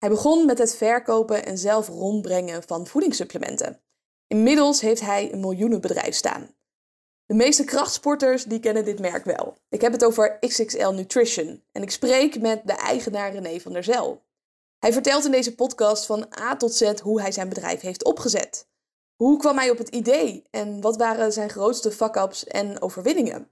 Hij begon met het verkopen en zelf rondbrengen van voedingssupplementen. Inmiddels heeft hij een miljoenenbedrijf staan. De meeste krachtsporters die kennen dit merk wel. Ik heb het over XXL Nutrition en ik spreek met de eigenaar René van der Zel. Hij vertelt in deze podcast van A tot Z hoe hij zijn bedrijf heeft opgezet. Hoe kwam hij op het idee en wat waren zijn grootste fuck-ups en overwinningen?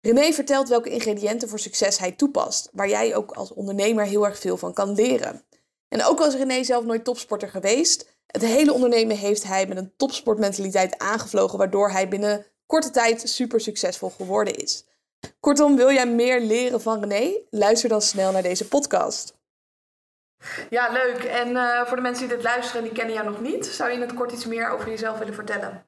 René vertelt welke ingrediënten voor succes hij toepast, waar jij ook als ondernemer heel erg veel van kan leren. En ook als René zelf nooit topsporter geweest, het hele ondernemen heeft hij met een topsportmentaliteit aangevlogen, waardoor hij binnen korte tijd super succesvol geworden is. Kortom, wil jij meer leren van René? Luister dan snel naar deze podcast. Ja, leuk. En uh, voor de mensen die dit luisteren en die kennen jou nog niet, zou je in het kort iets meer over jezelf willen vertellen?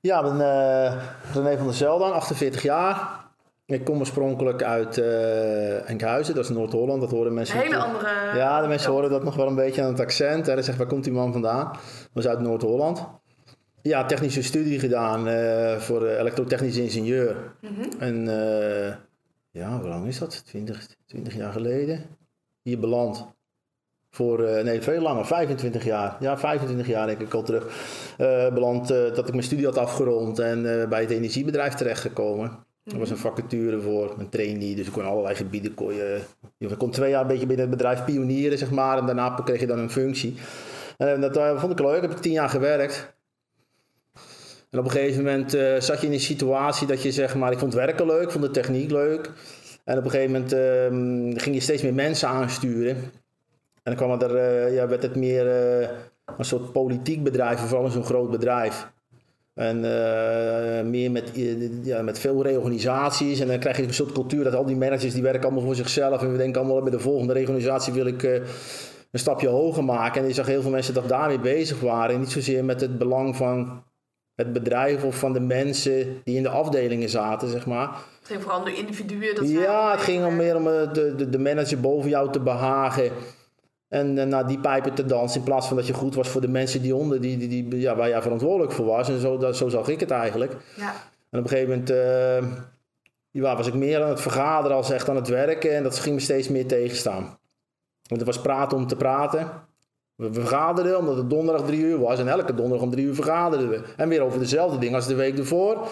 Ja, ik ben uh, René van der Zeldan, 48 jaar. Ik kom oorspronkelijk uit uh, Enkhuizen, dat is Noord-Holland. Dat horen mensen. Een hele andere. Ja, de mensen horen dat nog wel een beetje aan het accent. Hè. Dan zeggen waar komt die man vandaan? Dat is uit Noord-Holland. Ja, technische studie gedaan uh, voor elektrotechnisch ingenieur. Mm -hmm. En ja, hoe lang is dat? 20, 20 jaar geleden hier beland. Voor, nee, veel langer, 25 jaar. Ja, 25 jaar denk ik al terug. Beland dat ik mijn studie had afgerond en bij het energiebedrijf terechtgekomen. Er was een vacature voor, een trainee, dus ik kon allerlei gebieden. Kon je, je kon twee jaar een beetje binnen het bedrijf pionieren, zeg maar. En daarna kreeg je dan een functie. En dat vond ik leuk, heb ik tien jaar gewerkt. En op een gegeven moment zat je in een situatie dat je zeg maar, ik vond werken leuk, vond de techniek leuk. En op een gegeven moment uh, ging je steeds meer mensen aansturen. En dan kwam er, ja, werd het meer een soort politiek bedrijf, vooral zo'n groot bedrijf. En meer met, ja, met veel reorganisaties. En dan krijg je een soort cultuur dat al die managers die werken allemaal voor zichzelf. En we denken allemaal bij de volgende reorganisatie wil ik een stapje hoger maken. En je zag heel veel mensen dat daarmee bezig waren. En niet zozeer met het belang van het bedrijf of van de mensen die in de afdelingen zaten, zeg maar. Het ging vooral om de individuen. Dat ja, het ging om meer om de, de, de manager boven jou te behagen. En, en naar die pijpen te dansen. In plaats van dat je goed was voor de mensen die onder, die, die, die, ja, waar jij verantwoordelijk voor was. En zo, dat, zo zag ik het eigenlijk. Ja. En op een gegeven moment uh, ja, was ik meer aan het vergaderen als echt aan het werken. En dat ging me steeds meer tegenstaan. Want het was praten om te praten. We vergaderden omdat het donderdag drie uur was. En elke donderdag om drie uur vergaderden we. En weer over dezelfde dingen als de week ervoor.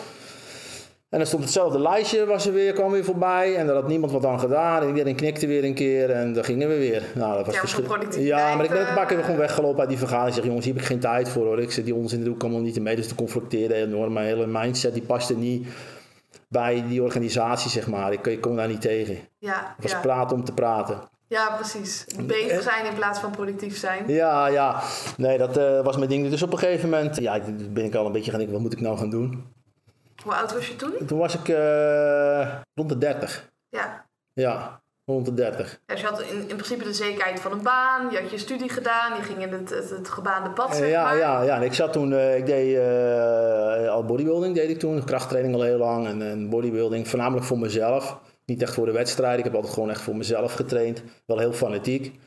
En dan stond hetzelfde lijstje, was er weer, kwam weer voorbij. En daar had niemand wat aan gedaan. En iedereen knikte weer een keer en dan gingen we weer. Nou, dat was ja. Ja, maar ik ben een paar keer gewoon weggelopen uit die vergadering. Ik zeg, jongens, hier heb ik geen tijd voor hoor. Ik zeg, die onzin doe ik allemaal niet mee. Dus te confronteren enorm. Mijn hele mindset, die paste niet bij die organisatie, zeg maar. Ik, ik kom daar niet tegen. Ja, het was ja. praten om te praten. Ja, precies. Bezig zijn in plaats van productief zijn. Ja, ja. Nee, dat uh, was mijn ding. Dus op een gegeven moment ja, ben ik al een beetje gaan denken, wat moet ik nou gaan doen? Hoe oud was je toen? Toen was ik uh, rond de 30. Ja. Ja, rond de 30. Ja, dus je had in, in principe de zekerheid van een baan, je had je studie gedaan, je ging in het, het, het gebaande pad, zeg ja, maar. Ja, ja, en ik zat toen, uh, ik deed uh, al bodybuilding, deed ik toen, krachttraining al heel lang en, en bodybuilding, voornamelijk voor mezelf. Niet echt voor de wedstrijd, ik heb altijd gewoon echt voor mezelf getraind, wel heel fanatiek.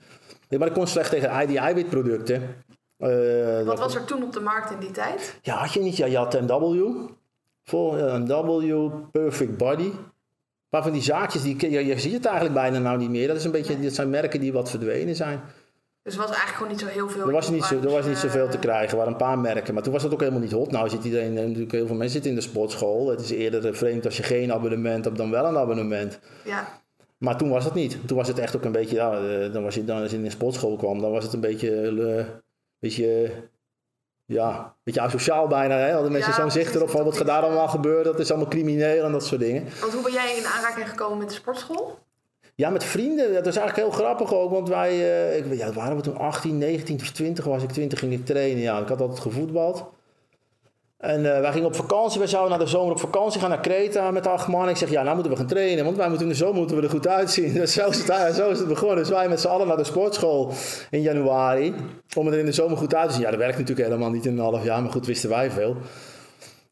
Maar ik kon slecht tegen die eiwitproducten. Uh, Wat was er toen op de markt in die tijd? Ja, had je niet, ja, je had MW, voor een W, Perfect Body. Maar van die zaakjes, die, je, je ziet het eigenlijk bijna nou niet meer. Dat, is een beetje, dat zijn merken die wat verdwenen zijn. Dus er was eigenlijk gewoon niet zo heel veel. Er was niet, zo, er was niet zoveel te krijgen. Er waren een paar merken. Maar toen was dat ook helemaal niet hot. Nou zit iedereen, natuurlijk heel veel mensen zitten in de sportschool. Het is eerder vreemd als je geen abonnement hebt dan wel een abonnement. Ja. Maar toen was dat niet. Toen was het echt ook een beetje, ja, dan was je, dan, als je in de sportschool kwam, dan was het een beetje, een beetje ja, een beetje asociaal bijna. Hè? Hadden mensen Ja, zo'n zicht erop van wat gaat is, daar allemaal gebeuren. Dat is allemaal crimineel en dat soort dingen. Want hoe ben jij in aanraking gekomen met de sportschool? Ja, met vrienden. Dat was eigenlijk heel grappig ook. Want wij, eh, ik, ja, waren we toen 18, 19 of 20 was ik. 20 ging ik trainen. Ja, ik had altijd gevoetbald. En eh, wij gingen op vakantie. Wij zouden naar de zomer op vakantie gaan naar Kreta met acht man. Ik zeg, ja, nou moeten we gaan trainen. Want wij moeten in de zomer moeten we er goed uitzien. Dus zo is het, zo is het begonnen. Dus wij met z'n allen naar de sportschool in januari. Om er in de zomer goed uit te zien. Ja, dat werkt natuurlijk helemaal niet in een half jaar. Maar goed, wisten wij veel.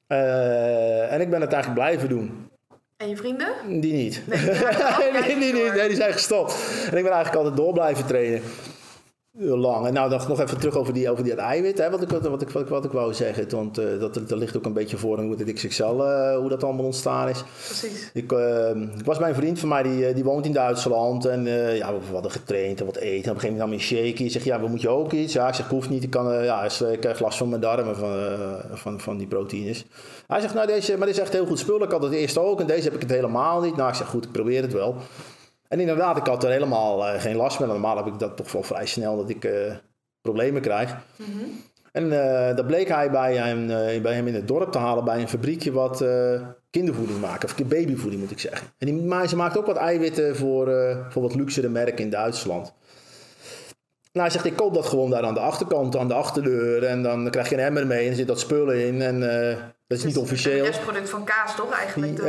Eh, en ik ben het eigenlijk blijven doen. En je vrienden? Die niet. Nee, die die, niet. nee, die zijn gestopt. En ik ben eigenlijk altijd door blijven trainen. Lang. En nou, nog, nog even terug over die, over die eiwit, hè, wat, ik, wat, ik, wat, ik, wat ik wou zeggen. Want uh, dat, dat ligt ook een beetje voor hoe het XXL, uh, hoe dat allemaal ontstaan is. Precies. Ik, uh, ik was bij een vriend van mij, die, die woont in Duitsland. En ja, we hadden getraind en wat eten. En op een gegeven moment nam hij een shaky. Ik zeg, ja, we moet je ook iets? Ja, ik zeg, hoeft niet. Ik, kan, ja, ik krijg last van mijn darmen, van, van, van die proteïnes. Hij zegt, nou, deze, maar dit is echt heel goed spul. Ik had het eerst ook en deze heb ik het helemaal niet. Nou, ik zeg, goed, ik probeer het wel. En inderdaad, ik had er helemaal uh, geen last meer. Normaal heb ik dat toch wel vrij snel dat ik uh, problemen krijg. Mm -hmm. En uh, dat bleek hij bij hem, bij hem in het dorp te halen bij een fabriekje wat kindervoeding maakt. Of babyvoeding moet ik zeggen. En die, maar ze maakt ook wat eiwitten voor, voor wat luxere merken in Duitsland. Nou, hij zegt, ik koop dat gewoon daar aan de achterkant, aan de achterdeur. En dan krijg je een emmer mee en er zit dat spullen in. En dat is niet officieel. Het is een restproduct van kaas, toch eigenlijk? Uh,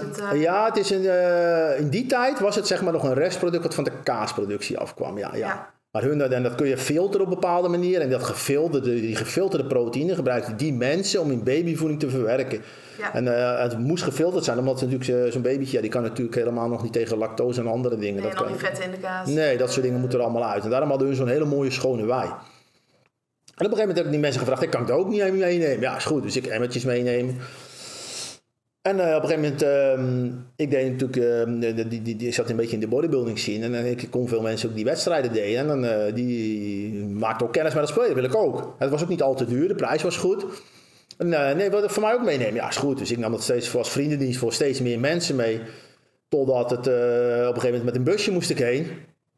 het, uh... Ja, het is een, uh, in die tijd was het zeg maar nog een restproduct wat van de kaasproductie afkwam. Ja, ja. ja. Maar hun, en dat kun je filteren op een bepaalde manier. En dat gefilterde, die gefilterde proteïne gebruikten die mensen om in babyvoeding te verwerken. Ja. En het moest gefilterd zijn, omdat natuurlijk zo'n babytje, ja, die kan natuurlijk helemaal nog niet tegen lactose en andere dingen. Nee, dat en al die vetten in de kaas. Nee, dat soort dingen moeten er allemaal uit. En daarom hadden hun zo'n hele mooie schone wei. En op een gegeven moment heb ik die mensen gevraagd, ik kan het ook niet meenemen. Ja, is goed. Dus ik emmertjes meenemen. En uh, op een gegeven moment, uh, ik deed natuurlijk, uh, die, die, die, zat een beetje in de bodybuilding scene. En ik kon veel mensen ook die wedstrijden deden. En dan, uh, die maakten ook kennis met dat spelen, wil ik ook. Het was ook niet al te duur, de prijs was goed. En nee, wil ik voor mij ook meenemen? Ja, is goed. Dus ik nam dat steeds voor als vriendendienst voor steeds meer mensen mee. Totdat het op een gegeven moment met een busje moest ik heen.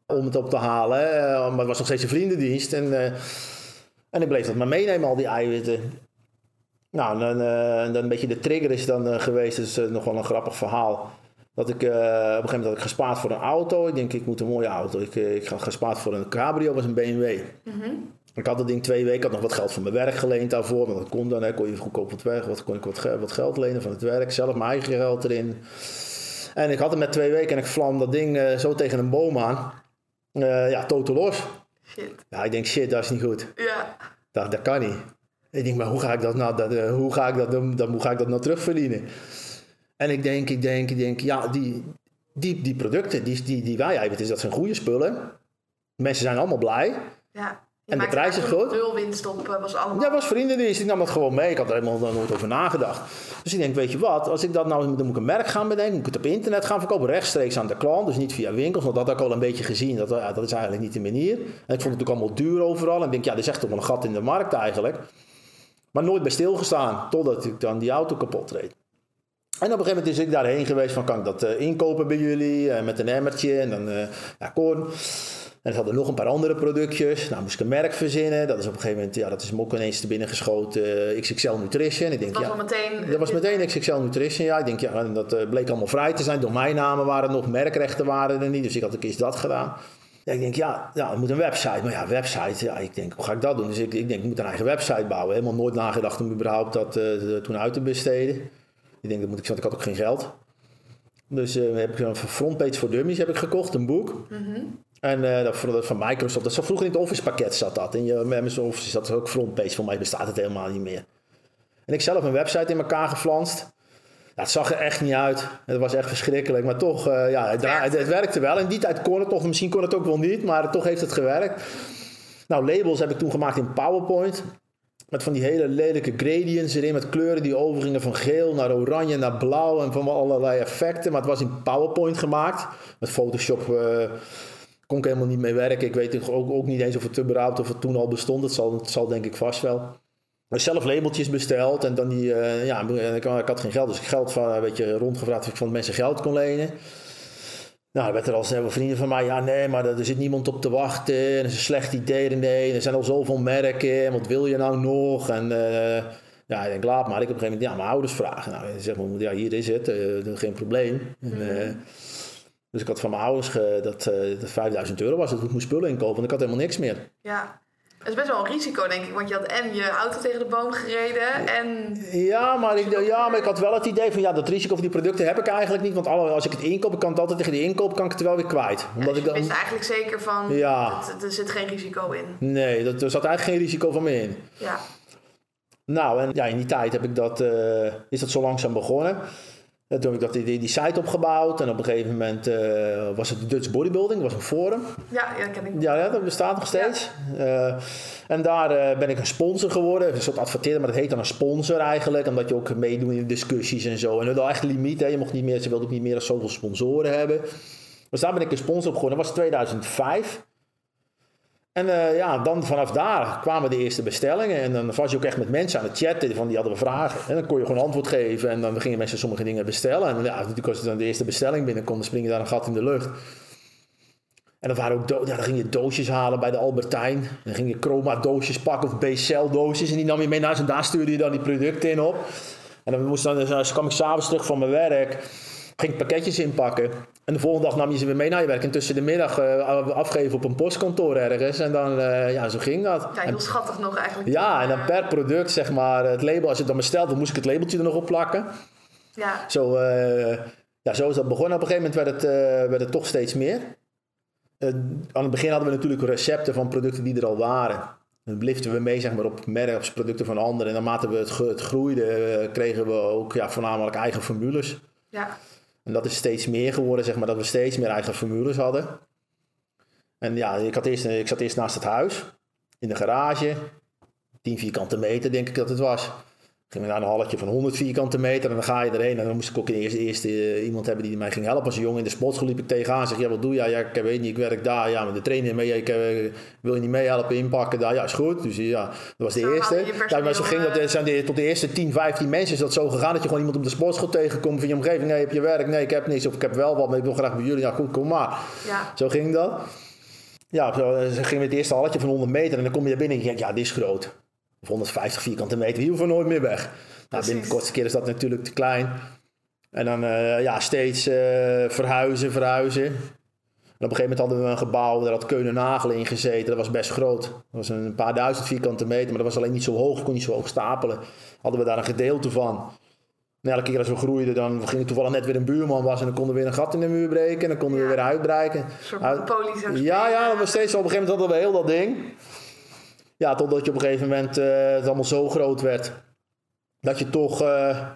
Om het op te halen. maar het was nog steeds een vriendendienst. En en ik bleef dat maar meenemen, al die eiwitten. Nou, dan, uh, dan een beetje de trigger is dan uh, geweest, dat is uh, nog wel een grappig verhaal. Dat ik op een gegeven moment had ik gespaard voor een auto. Ik denk, ik moet een mooie auto. Ik, ik had gespaard voor een cabrio, was een BMW. Mm -hmm. Ik had dat ding twee weken, ik had nog wat geld van mijn werk geleend daarvoor. Want dat kon dan, hè, kon je goedkoop wat weg, wat kon ik wat, wat geld lenen van het werk. Zelf mijn eigen geld erin. En ik had het met twee weken en ik vlam dat ding zo tegen een boom aan. ja, totaal los. Shit. Ja, ik denk, shit, dat is niet goed. Ja. Dat, dat kan niet. Ik denk, maar hoe ga ik dat nou, dat, uh, hoe ga ik dat, dan, hoe ga ik dat nou terugverdienen? En ik denk, ik denk, ik denk, ja, die, die, die producten, die, die, die wij hebben, dat zijn goede spullen. Mensen zijn allemaal blij. Ja. Je en de prijs is goed. Nul winst op eh, was allemaal. Ja, was vriendendienst. Ik nam dat gewoon mee. Ik had er helemaal nooit over nagedacht. Dus ik denk, weet je wat, als ik dat nou, dan moet ik een merk gaan bedenken. Moet ik het op internet gaan verkopen, rechtstreeks aan de klant. Dus niet via winkels, want dat had ik al een beetje gezien. Dat, ja, dat is eigenlijk niet de manier. En ik vond het natuurlijk allemaal duur overal. En ik denk, ja, dit is echt toch wel een gat in de markt eigenlijk. Maar nooit bij stilgestaan, totdat ik dan die auto kapot reed. En op een gegeven moment is ik daarheen geweest van, kan ik dat uh, inkopen bij jullie? Uh, met een emmertje en dan, uh, ja, korn. En ze hadden nog een paar andere productjes. Nou, moest ik een merk verzinnen. Dat is op een gegeven moment, ja, dat is me ook ineens te binnen geschoten. Uh, XXL Nutrition. Ik denk, dat was ja, meteen... Dat was meteen XXL Nutrition, ja. Ik denk, ja, dat uh, bleek allemaal vrij te zijn. Domeinnamen waren nog, merkrechten waren er niet. Dus ik had ook eens dat gedaan. Ja, ik denk, ja, ja, het moet een website. Maar ja, website, ja, ik denk, hoe ga ik dat doen? Dus ik, ik denk, ik moet een eigen website bouwen. Helemaal nooit nagedacht om überhaupt dat uh, toen uit te besteden. Ik denk, dat moet ik, want ik had ook geen geld. Dus uh, heb ik een frontpage voor dummies heb ik gekocht, een boek. Mm -hmm. En uh, dat, van Microsoft, dat vroeger in het Office pakket zat dat. In je Microsoft Office zat er ook frontpage, voor mij bestaat het helemaal niet meer. En ik zelf een website in elkaar geflanst. Ja, het zag er echt niet uit. Het was echt verschrikkelijk. Maar toch, uh, ja, het, het, het, werkte wel. In die tijd kon het toch, misschien kon het ook wel niet, maar toch heeft het gewerkt. Nou, labels heb ik toen gemaakt in PowerPoint. Met van die hele lelijke gradients erin, met kleuren die overgingen van geel naar oranje naar blauw en van allerlei effecten. Maar het was in PowerPoint gemaakt. Met Photoshop uh, kon ik helemaal niet mee werken. Ik weet ook, ook niet eens of het überhaupt of het toen al bestond. Het zal, het zal denk ik vast wel. Maar zelf labeltjes besteld en dan die, uh, ja, ik, ik, had geen geld, dus ik geld van een beetje rondgevraagd of ik van mensen geld kon lenen. Nou, dan werd er al snel vrienden van mij, ja nee, maar er zit niemand op te wachten. En dat is een slecht idee, nee. Er zijn al zoveel merken, en wat wil je nou nog? En uh, ja, ik denk, laat maar. Ik heb op een gegeven moment, ja, mijn ouders vragen. Nou, zeg maar, ja, hier is het, uh, geen probleem. En, uh, dus ik had van mijn ouders ge, dat, uh, dat 5000 euro was, dat ik moest spullen inkopen, want ik had helemaal niks meer. Ja, dat is best wel een risico, denk ik. Want je had en je auto tegen de boom gereden en... Ja, maar ik, ja, maar ik had wel het idee van... Ja, dat risico van die producten heb ik eigenlijk niet. Want als ik het inkoop, ik kan het altijd tegen die inkoop... kan ik het wel weer kwijt. Omdat ja, dus je ik dan, eigenlijk zeker van... Ja. Dat, er zit geen risico in. Nee, dat, er zat eigenlijk geen risico van me in. Ja. Nou, en ja, in die tijd heb ik dat, uh, is dat zo langzaam begonnen. En toen heb ik dat, die, die site opgebouwd. En op een gegeven moment eh, was het de Dutch Bodybuilding. Was een forum. Ja, ja ken ik. Ja, ja, dat bestaat nog steeds. Eh, en daar eh, ben ik een sponsor geworden. Een soort adverteerder, maar dat heet dan een sponsor eigenlijk. Omdat je ook meedoet in discussies en zo. En dat was echt limiet. Hè. Je mocht niet meer, ze wilden ook niet meer dan zoveel sponsoren hebben. Dus daar ben ik een sponsor op geworden. Dat was 2005. En eh, ja, dan vanaf daar kwamen de eerste bestellingen. En dan was je ook echt met mensen aan het chatten. Van die hadden we vragen. En dan kon je gewoon antwoord geven. En dan gingen mensen sommige dingen bestellen. En ja, natuurlijk als dan de eerste bestelling binnenkomt, dan spring je daar een gat in de lucht. En dan, waren ook ja, dan ging je doosjes halen bij de Albertijn. Dan ging je chroma doosjes pakken of B-cell doosjes. En die nam je mee naar huis en daar stuurde je dan die producten in op. En dan, moest dan, dus kwam ik s'avonds terug van mijn werk. Ging ik pakketjes inpakken. En de volgende dag nam je ze weer mee naar je werk. En tussen de middag eh, afgeven op een postkantoor ergens. En dan, eh, ja, zo ging dat. Ja, heel schattig nog eigenlijk. Ja, en dan per product, zeg maar, het label, als je het dan bestelt, dan moest ik het labeltje er nog op plakken. Ja, Zo, eh, ja, zo is dat begonnen. Op een gegeven moment werd het, werd het toch steeds meer. Aan het begin hadden we natuurlijk recepten van producten die er al waren. Dan bliften we mee zeg maar, op merken, producten van anderen. En naarmate we het, het groeiden, kregen we ook ja, voornamelijk eigen formules. ja. En dat is steeds meer geworden, zeg maar, dat we steeds meer eigen formules hadden. En ja, ik, had eerst, ik zat eerst naast het huis, in de garage. 10 vierkante meter, denk ik dat het was. Gingen we naar een halletje van 100 vierkante meter en dan ga je erheen. En dan moest ik ook eerst, eerst eh, iemand hebben die mij ging helpen. Als een jongen in de sportschool liep ik tegenaan. Zeg, ja, wat doe je? Ja, ik weet niet, ik werk daar. Ja, met de trainer mee. Ik eh, wil je niet meehelpen, inpakken daar? Ja, is goed. Dus ja, dat was de eerste. Ja, maar zo ging dat, eh, zijn de, tot de eerste 10, 15 mensen is dat zo gegaan. Dat je gewoon iemand op de sportschool tegenkomt van je omgeving. Nee, heb je werk? Nee, ik heb niks. Of ik heb wel wat, maar ik wil graag bij jullie. Ja, goed, kom maar. ja. Zo ging dat. Ja, zo ze gingen met het eerste halletje van 100 meter en dan kom je daar binnen en je denkt, ja, dit is groot. Of 150 vierkante meter, die hoeven nooit meer weg. Nou, binnen de kortste keer is dat natuurlijk te klein. En dan eh, ja, steeds eh, verhuizen, verhuizen. En op een gegeven moment hadden we een gebouw, daar had Keunen Nagel in gezeten. Dat was best groot. Dat was een paar duizend vierkante meter, maar dat was alleen niet zo hoog. Je kon niet zo hoog stapelen. Hadden we daar een gedeelte van. En elke keer als we groeiden, dan ging er toevallig net weer een buurman was en dan konden we weer een gat in de muur breken. En dan konden we weer uitbreiden. Een soort Uit- Ja, ja, dat was steeds op een gegeven moment hadden we heel dat ding. Ja, totdat je op een gegeven moment eh, het allemaal zo groot werd. Dat je toch eh,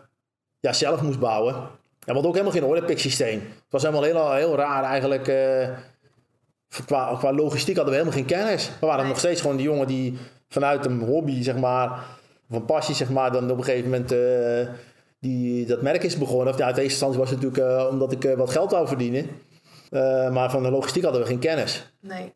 ja, zelf moest bouwen. En we hadden ook helemaal geen orderpick systeem. Het was helemaal heel, heel raar eigenlijk. eh, qua, qua logistiek hadden we helemaal geen kennis. We waren nog steeds gewoon die jongen die vanuit een hobby, zeg maar, of een passie, zeg maar, dan op een gegeven moment die, dat merk is begonnen. Of ja, in eerste instantie was het natuurlijk omdat ik wat geld wou verdienen. Maar van de logistiek hadden we geen kennis. Nee.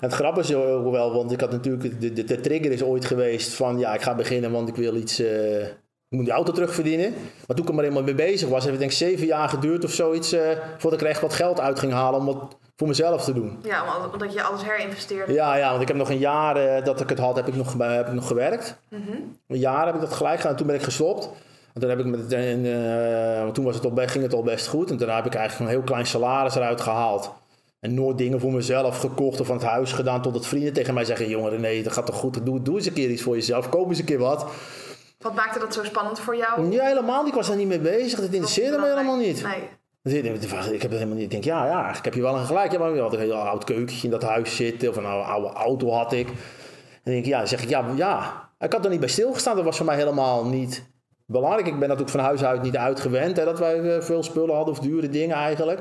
Het grappige is ook wel, want ik had natuurlijk, de, de, de trigger is ooit geweest van ja, ik ga beginnen, want ik wil iets, eh, ik moet die auto terugverdienen. Maar toen ik er maar eenmaal mee bezig was, heeft het denk ik zeven jaar geduurd of zoiets, eh, voordat ik er echt wat geld uit ging halen om wat voor mezelf te doen. Ja, om- omdat je alles herinvesteerde. Ja, ja, want ik heb nog een jaar eh, dat ik het had, heb ik nog, heb ik nog gewerkt. Een jaar heb ik dat gelijk gedaan, toen ben ik gestopt. En toen, heb ik met, en, eh, toen was het al, ging het al best goed. En toen heb ik eigenlijk een heel klein salaris eruit gehaald. En nooit dingen voor mezelf gekocht of van het huis gedaan. Totdat vrienden tegen mij zeggen: Jongen, nee, dat gaat toch goed. Doe, doe eens een keer iets voor jezelf. Koop eens een keer wat. Wat maakte dat zo spannend voor jou? Ja, helemaal niet. Ik was daar niet mee bezig. Dat interesseerde me helemaal niet. Nee. Ik ik heb het helemaal niet. Ik denk, ja, ja, eigenlijk heb je wel een gelijk. Ja, maar je had een heel oud keukentje in dat huis zitten. Of een oude, auto had ik. En dan denk ik, ja, zeg ik, ja, ja. Ik had er niet bij stilgestaan. Dat was voor mij helemaal niet belangrijk. Ik ben natuurlijk van huis uit niet uitgewend. Hè, dat wij eh, veel spullen hadden of dure dingen eigenlijk.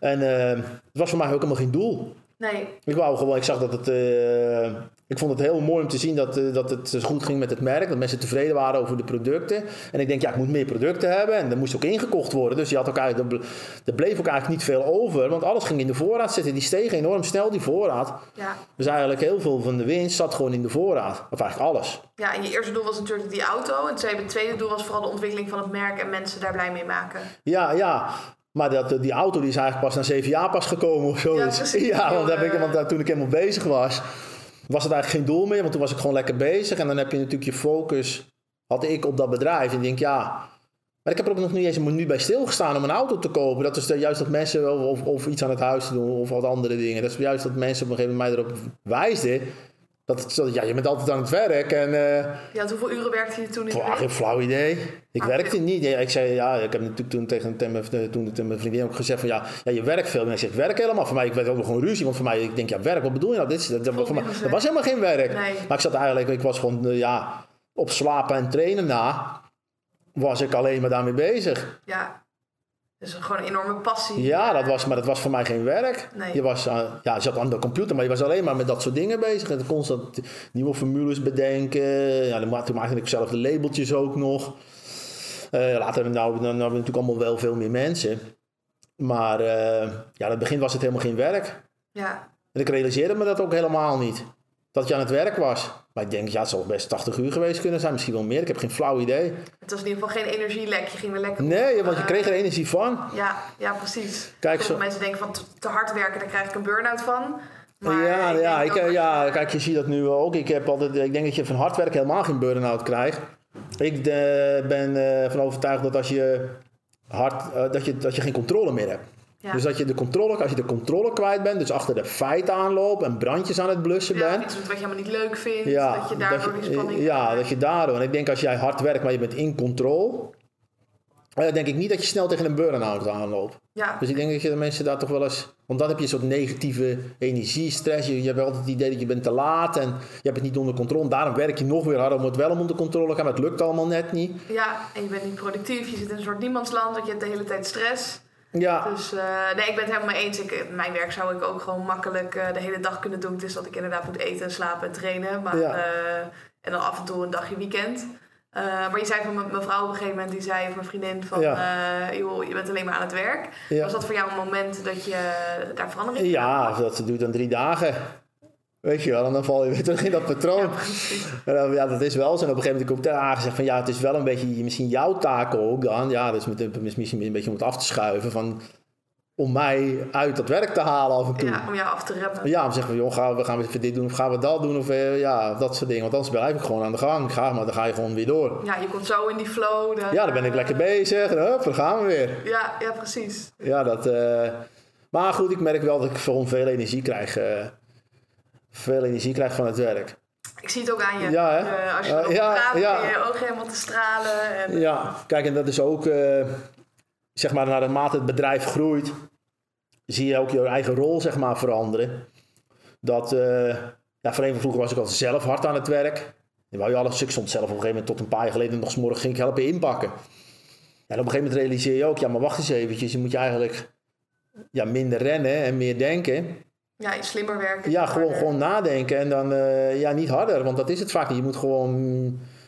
En eh, het was voor mij ook helemaal geen doel. Nee. Ik wou gewoon, ik zag dat het. eh, ik vond het heel mooi om te zien dat, eh, dat het goed ging met het merk. Dat mensen tevreden waren over de producten. En ik denk, ja, ik moet meer producten hebben. En er moest ook ingekocht worden. Dus je had ook eigenlijk, er ble- bleef ook eigenlijk niet veel over. Want alles ging in de voorraad zitten. Die steeg enorm snel, die voorraad. Ja. Dus eigenlijk heel veel van de winst zat gewoon in de voorraad. Of eigenlijk alles. ja, en je eerste doel was natuurlijk die auto. En het tweede doel was vooral de ontwikkeling van het merk en mensen daar blij mee maken. Ja, ja. Maar dat, die auto die is eigenlijk pas na zeven jaar pas gekomen of zoiets. Ja, want, heb ik, Eh. want daar- toen ik helemaal bezig was, was het eigenlijk geen doel meer. Want toen was ik gewoon lekker bezig. En dan heb je natuurlijk je focus, had ik op dat bedrijf. En ik denk, ja... Maar ik heb er ook nog niet eens een minuut bij stilgestaan om een auto te kopen. Dat is de- juist dat mensen, of, of, of iets aan het huis te doen, of wat andere dingen. Dat is juist dat mensen op een gegeven moment mij erop wijsden. Dat ja, je bent altijd aan het werk en... eh, Ja, hoeveel uren werkte je toen in geen flauw idee. Ik Ah, werkte niet. Ja, ik zei, ja, ik heb natuurlijk toen tegen, tegen, mijn- toen, tegen mijn vriendin ook gezegd van ja, ja, je werkt veel. En ik zeg, ik werk helemaal. Voor mij, ik werd ook nog gewoon ruzie. Want voor mij, ik denk, ja, werk, wat bedoel je nou? Dit, is- dat, mij, was helemaal geen werk. Nee. Maar ik zat eigenlijk, ik was gewoon, eh, ja, op slapen en trainen na, was ik alleen maar daarmee bezig. Ja, Dus gewoon een enorme passie. Ja, dat was, maar dat was voor mij geen werk. Nee. Je, was, uh, ja, je zat aan de computer, maar je was alleen maar met dat soort dingen bezig. En constant nieuwe formules bedenken. Ja, dan maakte, maakte ik zelf de labeltjes ook nog. Uh, later nou, nou, nou, hebben we natuurlijk allemaal wel veel meer mensen. Maar uh, ja, in het begin was het helemaal geen werk. Ja. En ik realiseerde me dat ook helemaal niet. Dat je aan het werk was. Maar ik denk, ja, het zal best 80 uur geweest kunnen zijn. Misschien wel meer. Ik heb geen flauw idee. Het was in ieder geval geen energielek. Je ging er lekker Nee, want je kreeg er energie van. Ja, ja precies. Kijk, zo... mensen denken van te hard werken, daar krijg ik een burn-out van. Maar ja, ik ja, ik, ook ja, kijk, je ziet dat nu ook. Ik, heb altijd, ik denk dat je van hard werken helemaal geen burn-out krijgt. Ik eh, ben eh, van overtuigd dat als je hard, eh, dat, je, dat je geen controle meer hebt. Ja. Dus dat je de controle, als je de controle kwijt bent, dus achter de feiten aanloopt en brandjes aan het blussen ja, bent. iets wat je helemaal niet leuk vindt. Ja, dat je daardoor die spanning... ja, dat je daardoor. En ik denk als jij hard werkt, maar je bent in controle. eh, denk ik niet dat je snel tegen een burn-out aanloopt. Ja, Dus ik denk dat je de mensen daar toch wel eens. Want dan heb je een soort negatieve energiestress. Je, je hebt altijd het idee dat je bent te laat en je hebt het niet onder controle. Daarom werk je nog weer harder om het wel onder controle te gaan. Maar het lukt allemaal net niet. ja, en je bent niet productief. Je zit in een soort niemandsland, want je hebt de hele tijd stress. Ja, Dus eh, nee, ik ben het helemaal mee eens. Ik, mijn werk zou ik ook gewoon makkelijk eh, de hele dag kunnen doen. Het is dat ik inderdaad moet eten, en slapen en trainen. Maar, Ja. eh, en dan af en toe een dagje weekend. Maar je zei van mijn mevrouw op een gegeven moment, die zei, of mijn vriendin, van Ja. joh, je bent alleen maar aan het werk. Ja. Was dat voor jou een moment dat je daar verandering in ja dat duurt dan drie dagen. Weet je wel, en dan val je weer terug in dat patroon. En dan- Ja, dat is wel zo. En op een gegeven moment ik ook aangezegd van ja, het is wel een beetje misschien jouw taak ook dan. Ja, dus met, misschien een beetje om het af te schuiven van om mij uit dat werk te halen af en toe. Ja, om jou af te remmen. Ja, om te zeggen van, joh, gaan we, gaan we even dit doen of gaan we dat doen of eh, ja, dat soort dingen. Want anders blijf ik gewoon aan de gang. Ga maar, dan ga je gewoon weer door. Ja, je komt zo in die flow. Ja, dan ben ik lekker bezig en hup, dan gaan we weer. Ja, ja, precies. Ja, dat... eh, Maar goed, ik merk wel dat ik veel energie krijg. eh, veel energie krijg van het werk. Ik zie het ook aan je. Ja, hè? Als je erop ja, praat, ja. je ogen helemaal te stralen. En, Ja, kijk, en dat is ook, eh, zeg maar, naarmate het bedrijf groeit, zie je ook je eigen rol, zeg maar, veranderen. Dat, eh ja, voor een van vroeger was ik al zelf hard aan het werk. Dan wou je alles, ik stond zelf op een gegeven moment tot een paar jaar geleden nog 's morgens ging ik helpen inpakken. En op een gegeven moment realiseer je ook, ja, maar wacht eens eventjes, je moet je eigenlijk ja, minder rennen en meer denken. Ja, slimmer werken. Ja, gewoon, harder. gewoon nadenken en dan eh, ja, niet harder, want dat is het vaak niet. Je moet gewoon.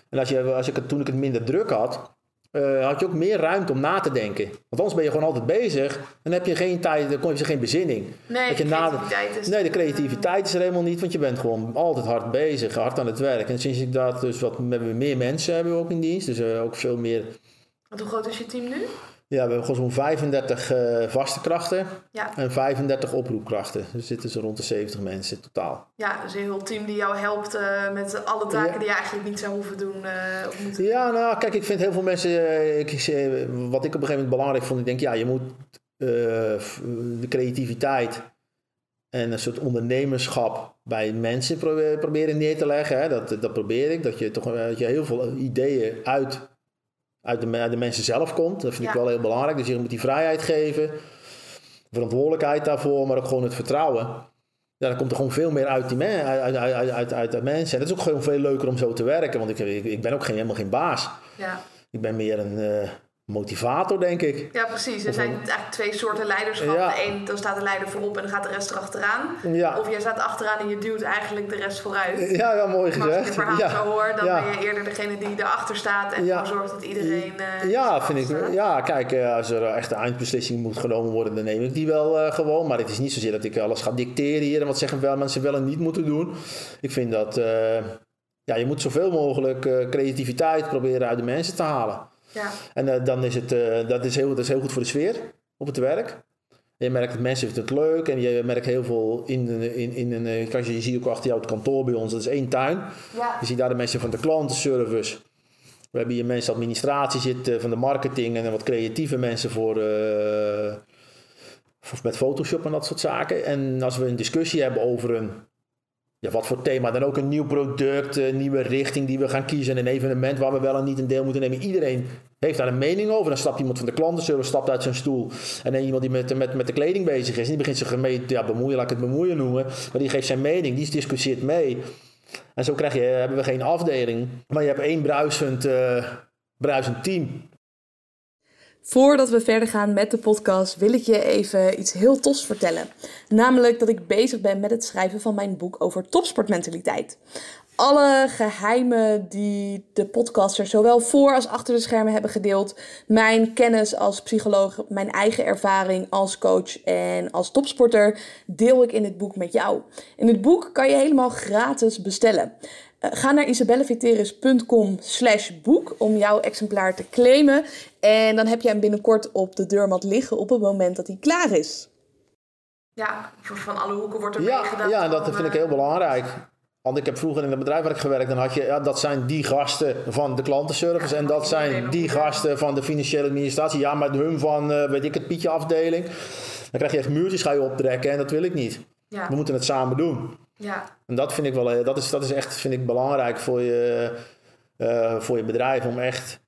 En als je, als ik het, toen ik het minder druk had, eh, had je ook meer ruimte om na te denken. Want anders ben je gewoon altijd bezig dan heb je geen tijd, dan heb je geen bezinning. Nee, Dat je de creativiteit is... Nee, de creativiteit is er helemaal niet, want je bent gewoon altijd hard bezig, hard aan het werk. En sinds ik dat, dus wat hebben we meer mensen hebben we ook in dienst, dus eh, ook veel meer. Want hoe groot is je team nu? Ja, we hebben gewoon zo'n 35 eh, vaste krachten Ja. en 35 oproepkrachten. Dus zitten ze rond de 70 mensen in totaal. Ja, dus een heel team die jou helpt eh, met alle taken Ja. die je eigenlijk niet zou hoeven doen. eh, moeten Ja, nou, kijk, ik vind heel veel mensen. Ik, wat ik op een gegeven moment belangrijk vond, ik denk, ja, je moet de creativiteit en een soort ondernemerschap bij mensen probe- proberen neer te leggen. Hè. Dat, dat probeer ik. Dat je toch dat je heel veel ideeën uit, uit, de, uit de mensen zelf komt. Dat vind ik Ja. wel heel belangrijk. Dus je moet die vrijheid geven, verantwoordelijkheid daarvoor, maar ook gewoon het vertrouwen. Ja, dan komt er gewoon veel meer uit, die men, uit, uit, uit, mensen. En dat is ook gewoon veel leuker om zo te werken, want ik, ik, ik ben ook geen, helemaal geen baas. Ja. Ik ben meer een eh, motivator, denk ik. ja, precies. Er Of zijn eigenlijk twee soorten leiderschap. Ja. De een, dan staat de leider voorop en dan gaat de rest erachteraan. Ja, Of jij staat achteraan en je duwt eigenlijk de rest vooruit. ja, ja mooi Maar als ik gezegd. je verhaal ja. zo hoor, dan ben je eerder degene die erachter staat en Ja. zorgt dat iedereen. eh, Ja, vind ik. Ja, kijk, eh, als er echt een eindbeslissing moet genomen worden, dan neem ik die wel eh, gewoon. Maar het is niet zozeer dat ik alles ga dicteren hier en wat zeggen wel mensen wel en niet moeten doen. Ik vind dat ja, je moet zoveel mogelijk creativiteit proberen uit de mensen te halen. Ja. En eh, dan is het, eh, dat, is heel, dat is heel goed voor de sfeer op het werk. Je merkt dat mensen vinden het leuk en je merkt heel veel in, in, in een. eh, je ziet ook achter jou het kantoor bij ons, dat is één tuin. Ja. Je ziet daar de mensen van de klantenservice. We hebben hier mensen administratie zitten, van de marketing en wat creatieve mensen voor, voor met Photoshop en dat soort zaken. En als we een discussie hebben over een, ja, wat voor thema, dan ook een nieuw product, een nieuwe richting die we gaan kiezen, een evenement waar we wel en niet een deel moeten nemen. Iedereen heeft daar een mening over. Dan stapt iemand van de klantenservice stapt uit zijn stoel. En dan iemand die met, met, met de kleding bezig is. Die begint zich ermee ja, bemoeien, laat ik het bemoeien noemen. Maar die geeft zijn mening, die discussieert mee. En zo krijg je, hebben we geen afdeling, maar je hebt één bruisend, eh, bruisend team. Voordat we verder gaan met de podcast, wil ik je even iets heel tofs vertellen. Namelijk dat ik bezig ben met het schrijven van mijn boek over topsportmentaliteit. Alle geheimen die de podcasters zowel voor als achter de schermen hebben gedeeld, mijn kennis als psycholoog, mijn eigen ervaring als coach en als topsporter, deel ik in het boek met jou. In het boek kan je helemaal gratis bestellen. Uh, ga naar isabelleviteris.com slash boek om jouw exemplaar te claimen. En dan heb je hem binnenkort op de deurmat liggen op het moment dat hij klaar is. Ja, van alle hoeken wordt er ja, meegedaan. Ja, dat vind ik heel belangrijk. Want ik heb vroeger in het bedrijf waar ik gewerkt, dan had je, ja, dat zijn die gasten van de klantenservice en dat zijn die gasten van de financiële administratie. Ja, met hun van, uh, weet ik het, Pietje afdeling. Dan krijg je echt muurtjes ga je optrekken en dat wil ik niet. Ja. We moeten het samen doen. Ja. En dat vind ik wel, eh, dat is, dat is echt, vind ik belangrijk voor je, uh, voor je bedrijf om echt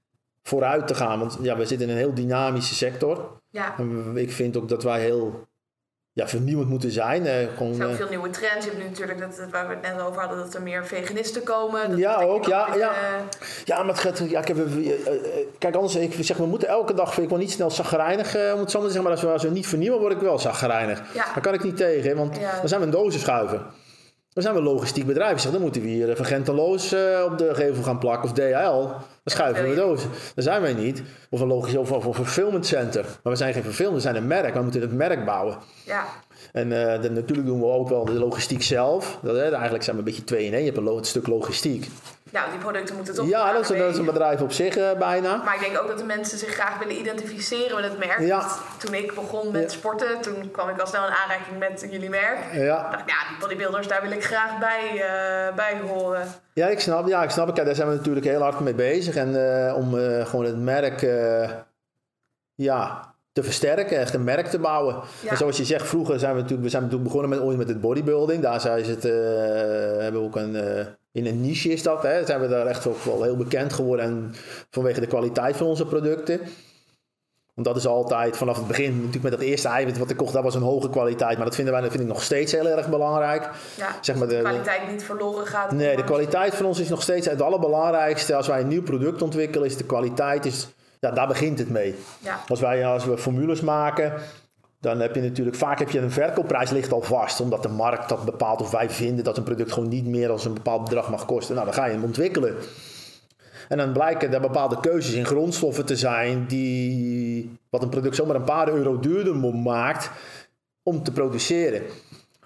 vooruit te gaan. Want ja, we zitten in een heel dynamische sector. Ja. En ik vind ook dat wij heel ja, vernieuwend moeten zijn. Gewoon, er zijn ook veel nieuwe trends. Je hebt nu natuurlijk, dat, waar we het net over hadden, dat er meer veganisten komen. Dat ja, ook. Ja, ja. ja, maar het gaat... Ja, ik heb, kijk, anders, ik zeg, we moeten elke dag, vind ik wel niet snel zagrijnig, uh, om het zo maar te zeggen. Maar als we, als we niet vernieuwen, word ik wel zagrijnig. Ja. Daar kan ik niet tegen, want dan zijn we een dozen schuiven. Dan zijn we een logistiek bedrijf. Zeg, dan moeten we hier van Genteloos uh, op de gevel gaan plakken of DHL. Dan schuiven we dozen. Dat zijn wij niet. Of een logisch of, of een fulfillment center. Maar we zijn geen fulfillment, we zijn een merk. We moeten het merk bouwen. Ja. En uh, de, natuurlijk doen we ook wel de logistiek zelf. Dat, hè, eigenlijk zijn we een beetje twee in één. Je hebt een, stuk logistiek. Nou, die producten moeten toch. Ja, dat is, dat is, een bedrijf op zich uh, bijna. Maar ik denk ook dat de mensen zich graag willen identificeren met het merk. Ja. Toen ik begon met sporten, toen kwam ik al snel in aanraking met jullie merk. Ja. dacht ja, die bodybuilders, daar wil ik graag bij, uh, bij horen. Ja, ik snap. Ja, ik snap. Kijk, daar zijn we natuurlijk heel hard mee bezig. En om gewoon het merk ja, te versterken, echt een merk te bouwen. En zoals je zegt, vroeger zijn we natuurlijk, we zijn natuurlijk begonnen met, ooit met het bodybuilding. Daar zijn het, uh, hebben we ook een, in een niche is dat, hè, zijn we daar echt ook wel heel bekend geworden en vanwege de kwaliteit van onze producten. Want dat is altijd vanaf het begin, natuurlijk met dat eerste eiwit wat ik kocht, dat was een hoge kwaliteit. Maar dat vinden wij dat vind ik nog steeds heel erg belangrijk. Ja, zeg maar de, kwaliteit niet verloren gaat. Nee, de kwaliteit van ons is nog steeds het allerbelangrijkste. Als wij een nieuw product ontwikkelen, is de kwaliteit is ja, daar begint het mee. Ja. Als, wij, als we formules maken, dan heb je natuurlijk vaak heb je een verkoopprijs ligt al vast, omdat de markt dat bepaalt of wij vinden dat een product gewoon niet meer dan een bepaald bedrag mag kosten. Nou, dan ga je hem ontwikkelen. En dan blijken er bepaalde keuzes in grondstoffen te zijn die wat een product zomaar een paar euro duurder maakt om te produceren.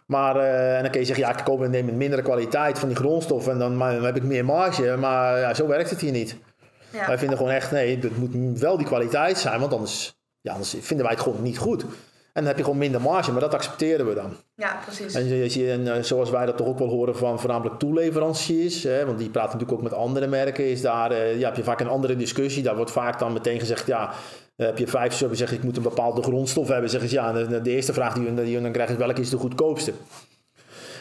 Maar uh, en dan kun je zeggen, ja, ik koop en neem een mindere kwaliteit van die grondstoffen en dan, dan heb ik meer marge. Maar ja, zo werkt het hier niet. Ja. Wij vinden gewoon echt, nee, het moet wel die kwaliteit zijn, want anders, ja, anders vinden wij het gewoon niet goed. En dan heb je gewoon minder marge, maar dat accepteren we dan. Ja, precies. En, en eh, zoals wij dat toch ook wel horen van voornamelijk toeleveranciers, hè, want die praten natuurlijk ook met andere merken, is daar, uh, ja, heb je vaak een andere discussie. Daar wordt vaak dan meteen gezegd, ja, heb je vijf zo zeggen, ik moet een bepaalde grondstof hebben. Zeggen ze, ja, de, de eerste vraag die je, die je dan krijgt is, welke is de goedkoopste?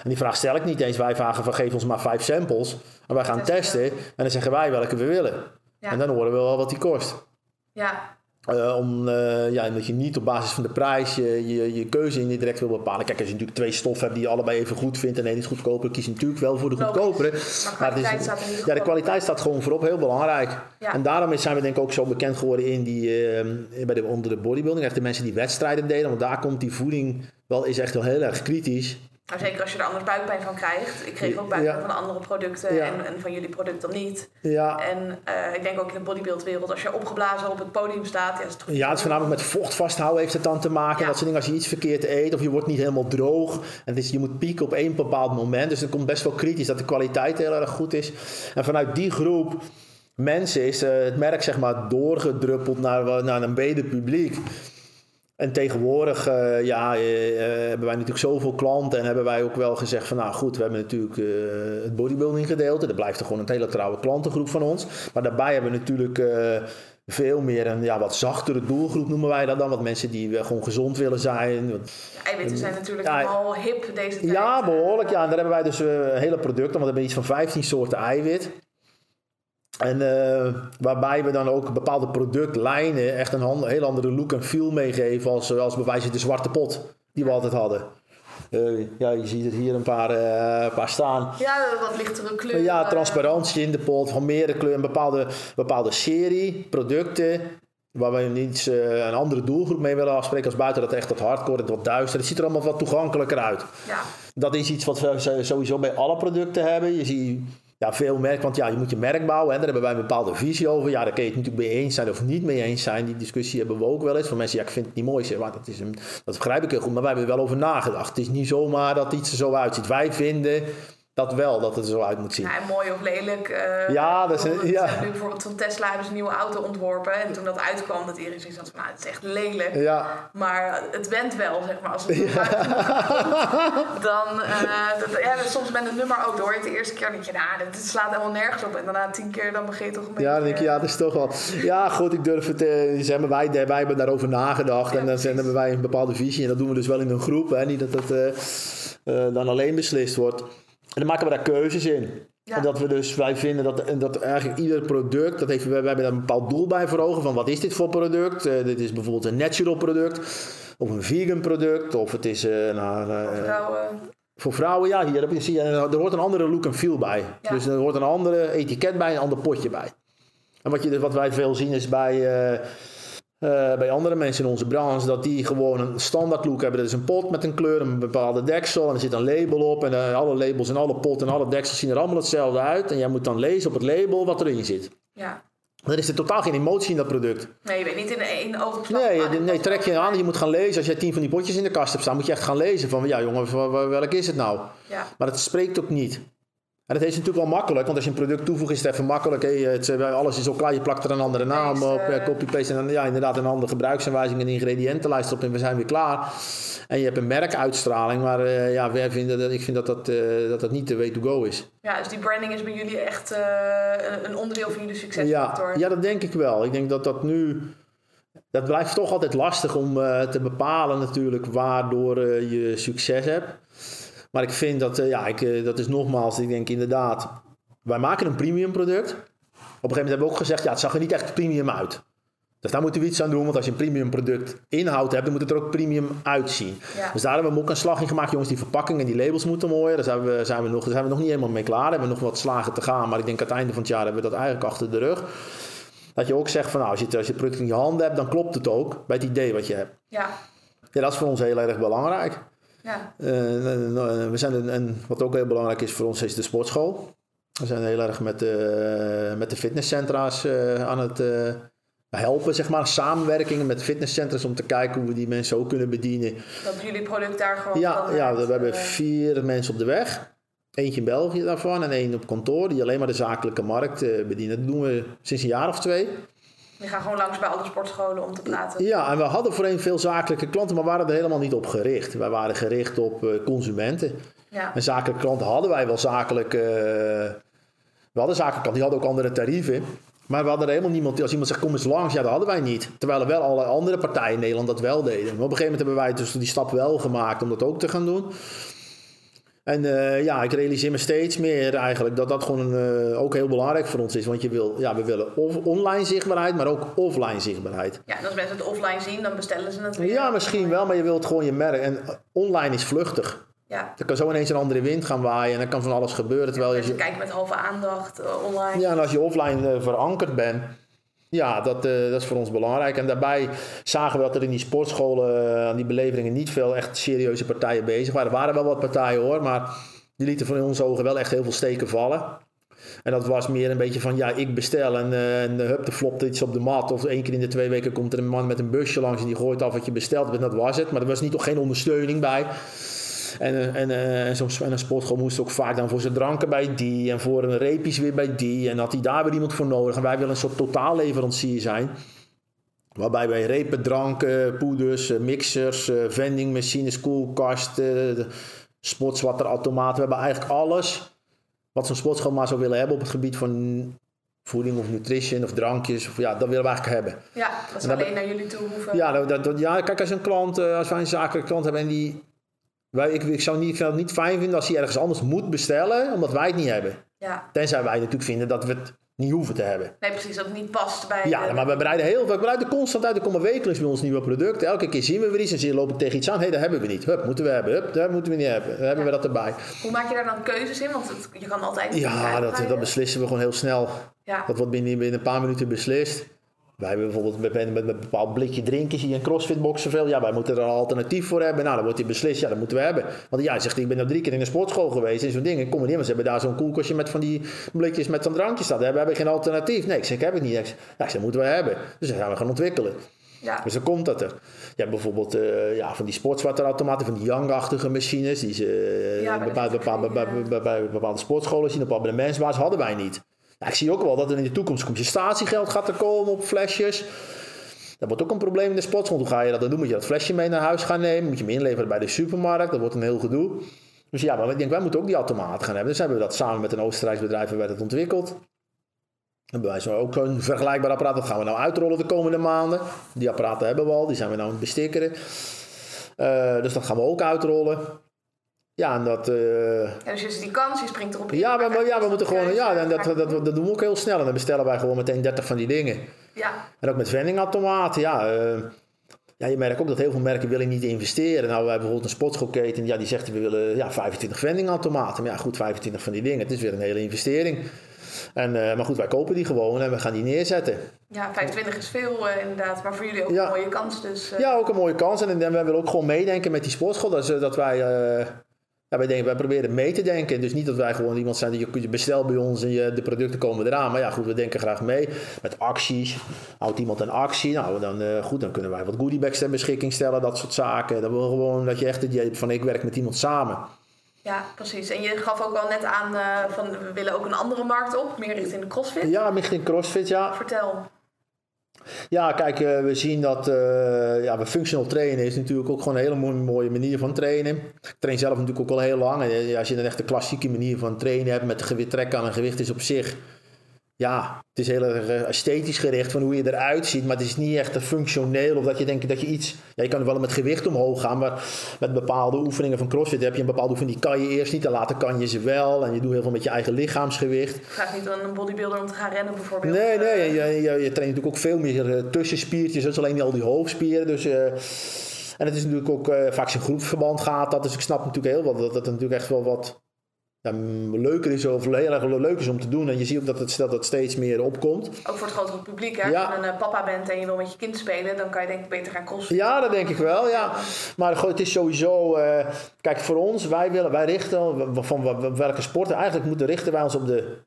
En die vraag stel ik niet eens. Wij vragen van, geef ons maar vijf samples. En wij gaan testen. En dan zeggen wij welke we willen. En dan horen we wel wat die kost. Ja. Uh, om, uh, ja, dat je niet op basis van de prijs je, je, je keuze in direct wil bepalen. Kijk, als je natuurlijk twee stoffen hebt die je allebei even goed vindt en één is goedkoper, kies je natuurlijk wel voor de goedkopere. Maar, de kwaliteit staat Ja, de kwaliteit staat gewoon voorop, heel belangrijk. Ja. En daarom zijn we denk ik ook zo bekend geworden in die, uh, bij de, onder de bodybuilding. Echt de mensen die wedstrijden deden, want daar komt die voeding wel, is echt wel heel erg kritisch. Nou, zeker als je er anders buikpijn van krijgt. Ik kreeg ook buikpijn van andere producten en, en, van jullie product dan niet. Ja. En uh, ik denk ook in de bodybuildwereld, als je opgeblazen op het podium staat... Ja, het is, ja, het is voornamelijk met vocht vasthouden heeft het dan te maken. Dat soort dingen, als je iets verkeerd eet of je wordt niet helemaal droog. En dus je moet pieken op één bepaald moment. Dus het komt best wel kritisch dat de kwaliteit heel erg goed is. En vanuit die groep mensen is uh, het merk zeg maar doorgedruppeld naar, naar een breder publiek. En tegenwoordig uh, ja, uh, hebben wij natuurlijk zoveel klanten en hebben wij ook wel gezegd van nou goed, we hebben natuurlijk uh, het bodybuilding gedeelte. Dat blijft er gewoon een hele trouwe klantengroep van ons. Maar daarbij hebben we natuurlijk veel meer een ja, wat zachtere doelgroep noemen wij dat dan. Wat mensen die gewoon gezond willen zijn. Eiwitten zijn natuurlijk ja, al hip deze tijd. Ja, behoorlijk. Ja, en daar hebben wij dus hele producten. Want we hebben iets van 15 soorten eiwit. En uh, waarbij we dan ook bepaalde productlijnen echt een heel andere look en feel meegeven als, als bewijs de zwarte pot die we altijd hadden. Uh, ja, je ziet het hier een paar, uh, paar staan. Ja, wat lichtere kleur. Ja, transparantie in de pot, van meerdere kleuren, een bepaalde, bepaalde serie producten waar we niet een andere doelgroep mee willen afspreken als buiten dat echt wat hardcore en wat duister. Het ziet er allemaal wat toegankelijker uit. Ja. Dat is iets wat we sowieso bij alle producten hebben. Je ziet ja, veel merk, want ja, je moet je merk bouwen. Hè. Daar hebben wij een bepaalde visie over. Ja, daar kun je het natuurlijk mee eens zijn of niet mee eens zijn. Die discussie hebben we ook wel eens. Van mensen, ja, ik vind het niet mooi. Zeg, maar dat, is een, dat begrijp ik heel goed, maar wij hebben er wel over nagedacht. Het is niet zomaar dat iets er zo uitziet. Wij vinden dat wel, dat het er zo uit moet zien. Ja, mooi of lelijk. Uh, ja, dat is ja. Nu bijvoorbeeld van Tesla hebben ze een nieuwe auto ontworpen. En toen dat uitkwam, dat iedereen zoiets had van, nou, het is echt lelijk. Ja. Maar het went wel, zeg maar. Als het ja. dan, uh, dat, ja, soms met een nummer ook, hoor je het de eerste keer, denk je, nou, dit slaat helemaal nergens op. En daarna tien keer, dan begin je toch een beetje... Ja, dan denk je, ja, dat is toch wel... Ja, goed, ik durf het, uh, zeg maar, wij, wij hebben daarover nagedacht. Ja, en dan hebben wij een bepaalde visie. En dat doen we dus wel in een groep, hè. Niet dat het dan alleen beslist wordt. En dan maken we daar keuzes in. En dat we dus, wij vinden dat, dat eigenlijk ieder product, dat heeft, we, hebben daar een bepaald doel bij voor ogen. Van wat is dit voor product? Uh, dit is bijvoorbeeld een natural product. Of een vegan product. Of het is... Uh, nou, uh, voor vrouwen. Voor vrouwen, ja. Hier, zie je, er hoort een andere look en feel bij. Dus er hoort een andere etiket bij, een ander potje bij. En wat, je, wat wij veel zien is bij uh, bij andere mensen in onze branche, dat die gewoon een standaard look hebben. Dat is een pot met een kleur, een bepaalde deksel en er zit een label op. En uh, alle labels en alle potten en alle deksels zien er allemaal hetzelfde uit. En jij moet dan lezen op het label wat erin zit. Ja. Dan is er totaal geen emotie in dat product. Nee, je weet niet in één oogopslag. Nee, nee, nee trek je aan. Je moet gaan lezen. Als jij tien van die potjes in de kast hebt staan, moet je echt gaan lezen. Van ja, jongen, welk is het nou? Ja. Maar het spreekt ook niet. En dat is natuurlijk wel makkelijk, want als je een product toevoegt is het even makkelijk. Hey, het, eh, alles is al klaar, je plakt er een andere naam op, uh, copy-paste en dan, ja, inderdaad een andere gebruiksaanwijzing en ingrediëntenlijst op en we zijn weer klaar. En je hebt een merkuitstraling, maar uh, ja, wij vinden dat, ik vind dat dat, uh, dat dat niet de way to go is. Ja, dus die branding is bij jullie echt een onderdeel van jullie succesfactor? Ja, ja, dat denk ik wel. Ik denk dat dat nu... Dat blijft toch altijd lastig om te bepalen natuurlijk waardoor je succes hebt. Maar ik vind dat, uh, ja, ik, uh, dat is nogmaals, ik denk inderdaad, wij maken een premium product. Op een gegeven moment hebben we ook gezegd, ja, het zag er niet echt premium uit. Dus daar moeten we iets aan doen, want als je een premium product inhoud hebt, dan moet het er ook premium uitzien. Ja. Dus daar hebben we ook een slag in gemaakt. Jongens, die verpakkingen en die labels moeten mooier. Daar zijn we, zijn we, nog, daar zijn we nog niet helemaal mee klaar. Daar hebben we nog wat slagen te gaan. Maar ik denk aan het einde van het jaar hebben we dat eigenlijk achter de rug. Dat je ook zegt van nou, als je, als je het product in je handen hebt, dan klopt het ook bij het idee wat je hebt. Ja. Ja, dat is voor ons heel erg belangrijk. Ja. Uh, we zijn een, een, wat ook heel belangrijk is voor ons, is de sportschool. We zijn heel erg met de, met de fitnesscentra's uh, aan het uh, helpen, zeg maar. Samenwerkingen met fitnesscentra's om te kijken hoe we die mensen ook kunnen bedienen. Dat jullie product daar gewoon... Ja, ja we hebben vier mensen op de weg. Eentje in België daarvan en één op kantoor die alleen maar de zakelijke markt bedienen. Dat doen we sinds een jaar of twee. Je gaat gewoon langs bij alle sportscholen om te praten. Ja, en we hadden voorheen veel zakelijke klanten, maar waren er helemaal niet op gericht. Wij waren gericht op uh, consumenten. Ja. En zakelijke klanten hadden wij wel zakelijk. Uh, we hadden zakelijke klanten, die hadden ook andere tarieven. Maar we hadden er helemaal niemand. Als iemand zegt kom eens langs, ja, dat hadden wij niet. Terwijl er wel alle andere partijen in Nederland dat wel deden. Maar op een gegeven moment hebben wij dus die stap wel gemaakt om dat ook te gaan doen. En uh, ja, ik realiseer me steeds meer eigenlijk dat dat gewoon uh, ook heel belangrijk voor ons is. Want je wil, ja, we willen online zichtbaarheid, maar ook offline zichtbaarheid. Ja, en als mensen het offline zien, dan bestellen ze het weer. Ja, misschien wel, maar je wilt gewoon je merk. En online is vluchtig. Ja. Er kan zo ineens een andere wind gaan waaien en er kan van alles gebeuren. Terwijl ja, je, kijkt met halve aandacht uh, online. Ja, en als je offline verankerd bent, ja, dat, uh, dat is voor ons belangrijk. En daarbij zagen we dat er in die sportscholen, uh, aan die beleveringen, niet veel echt serieuze partijen bezig waren. Er waren wel wat partijen hoor, maar die lieten van onze ogen wel echt heel veel steken vallen. En dat was meer een beetje van, ja, ik bestel en, uh, en hup, er flopt iets op de mat. Of één keer in de twee weken komt er een man met een busje langs en die gooit af wat je besteld hebt. En dat was het. Maar er was niet toch geen ondersteuning bij. En, en, en, zo'n, en een sportschool moest ook vaak dan voor zijn dranken bij die. En voor een reepjes weer bij die. En had hij daar weer iemand voor nodig. En wij willen een soort totaalleverancier zijn. Waarbij wij repen, dranken, poeders, mixers, vendingmachines, koelkasten, sportswatterautomaten. We hebben eigenlijk alles wat zo'n sportschool maar zou willen hebben op het gebied van voeding of nutrition of drankjes. Of, ja, dat willen we eigenlijk hebben. Ja, dat is alleen naar jullie toe hoeven. Ja, dat, dat, ja, kijk, als een klant, als wij een zakelijke klant hebben en die wij, ik, ik, zou niet, ik zou het niet fijn vinden als hij ergens anders moet bestellen, omdat wij het niet hebben. Ja. Tenzij wij natuurlijk vinden dat we het niet hoeven te hebben. Nee, precies, dat het niet past bij. Ja, de... maar we bereiden heel we bereiden constant uit. Er komen wekelijks bij ons nieuwe producten. Elke keer zien we weer iets en lopen we tegen iets aan. Hé, hey, dat hebben we niet. Hup, moeten we hebben. Hup, dat moeten we niet hebben. Dan hebben ja. we dat erbij. Hoe maak je daar dan keuzes in? Want het, je kan altijd. Ja, dat, dat beslissen we gewoon heel snel. Ja. Dat wordt binnen, binnen een paar minuten beslist. Wij hebben bijvoorbeeld met, met, met een bepaald blikje drinken, zie je een crossfitbox zoveel. Ja, wij moeten er een alternatief voor hebben. Nou, dan wordt hij beslist, ja, dat moeten we hebben. Want ja, hij zegt, ik ben nou drie keer in een sportschool geweest en zo'n ding. Ik kom er niet, want ze hebben daar zo'n koelkastje met van die blikjes met zo'n drankje staan. We hebben geen alternatief. Nee, ik zeg, ik heb het niet. Ik zeg, ja, dat moeten we hebben. Dus dat gaan we gaan ontwikkelen. Ja. Dus dan komt dat er. Je hebt bijvoorbeeld uh, ja, van die sportswaterautomaten, van die Young-achtige machines. Die ze uh, ja, bij, bepaalde, bepaalde, bij, bij, bepaalde sportscholen zien op abonnementsbasis hadden wij niet. Ja, ik zie ook wel dat er in de toekomst compensatiegeld gaat er komen op flesjes. Dat wordt ook een probleem in de sportschool. Hoe ga je dat dan doen? Moet je dat flesje mee naar huis gaan nemen? Moet je hem inleveren bij de supermarkt? Dat wordt een heel gedoe. Dus ja, maar ik denk, wij moeten ook die automaat gaan hebben. Dus hebben we dat samen met een Oostenrijks bedrijf werd het ontwikkeld. Hebben wij zo ook een vergelijkbaar apparaat. Dat gaan we nou uitrollen de komende maanden. Die apparaten hebben we al, die zijn we nou aan het bestikkeren. Uh, dus dat gaan we ook uitrollen. Ja, en dat... Uh... Ja, dus die kans, je springt erop in. Ja, we, ja, we moeten gewoon... Ja, en dat, dat, dat, dat doen we ook heel snel. En dan bestellen wij gewoon meteen 30 van die dingen. Ja. En ook met vendingautomaten, ja... Uh, ja, je merkt ook dat heel veel merken willen niet investeren. Nou, we hebben bijvoorbeeld een sportschoolketen, ja, die zegt we willen ja, 25 vendingautomaten. Maar ja, goed, 25 van die dingen. Het is weer een hele investering. En, uh, maar goed, wij kopen die gewoon en we gaan die neerzetten. Ja, 25 is veel uh, inderdaad, maar voor jullie ook een mooie kans. Dus, uh... Ja, ook een mooie kans. En, en, wij willen ook gewoon meedenken met die sportschool. Dat, dat wij wij, denken, wij proberen mee te denken. Dus niet dat wij gewoon iemand zijn die je bestelt bij ons en je, de producten komen eraan. Maar ja, goed, we denken graag mee met acties. Houdt iemand een actie? Nou, dan, uh, goed, dan kunnen wij wat goodiebags ter beschikking stellen, dat soort zaken. Dan wil gewoon dat je echt het idee van ik werk met iemand samen. Ja, precies. En je gaf ook wel net aan uh, van we willen ook een andere markt op, meer richting de CrossFit. Ja, meer richting CrossFit, ja. Vertel. Ja, kijk, uh, we zien dat uh, ja, functional trainen is natuurlijk ook gewoon een hele mooie manier van trainen. Ik train zelf natuurlijk ook al heel lang. En als je een echt de klassieke manier van trainen hebt met gewicht trekken aan een gewicht is op zich ja, het is heel erg eh, esthetisch gericht van hoe je eruit ziet, maar het is niet echt functioneel of dat je denkt dat je iets, ja, je kan wel met gewicht omhoog gaan, maar met bepaalde oefeningen van CrossFit heb je een bepaalde oefening die kan je eerst niet, en later kan je ze wel en je doet heel veel met je eigen lichaamsgewicht. Gaat niet aan een bodybuilder om te gaan rennen bijvoorbeeld? Nee, nee, je, je, je, traint natuurlijk ook veel meer eh, tussenspiertjes, dat is alleen niet al die hoofdspieren, dus... Uh, en het is natuurlijk ook uh, vaak zijn groepsverband gaat dat. Dus ik snap natuurlijk heel wel dat het natuurlijk echt wel wat ja, leuker is of heel erg leuk is om te doen. En je ziet ook dat het, dat steeds meer opkomt. Ook voor het grotere publiek. Hè? Als je een uh, papa bent en je wil met je kind spelen, dan kan je denk ik beter gaan crossfit. Ja, dat denk ik wel. Ja. Maar het is sowieso. Uh, kijk, voor ons, wij, willen, wij richten van welke sporten. Eigenlijk moeten richten wij ons op de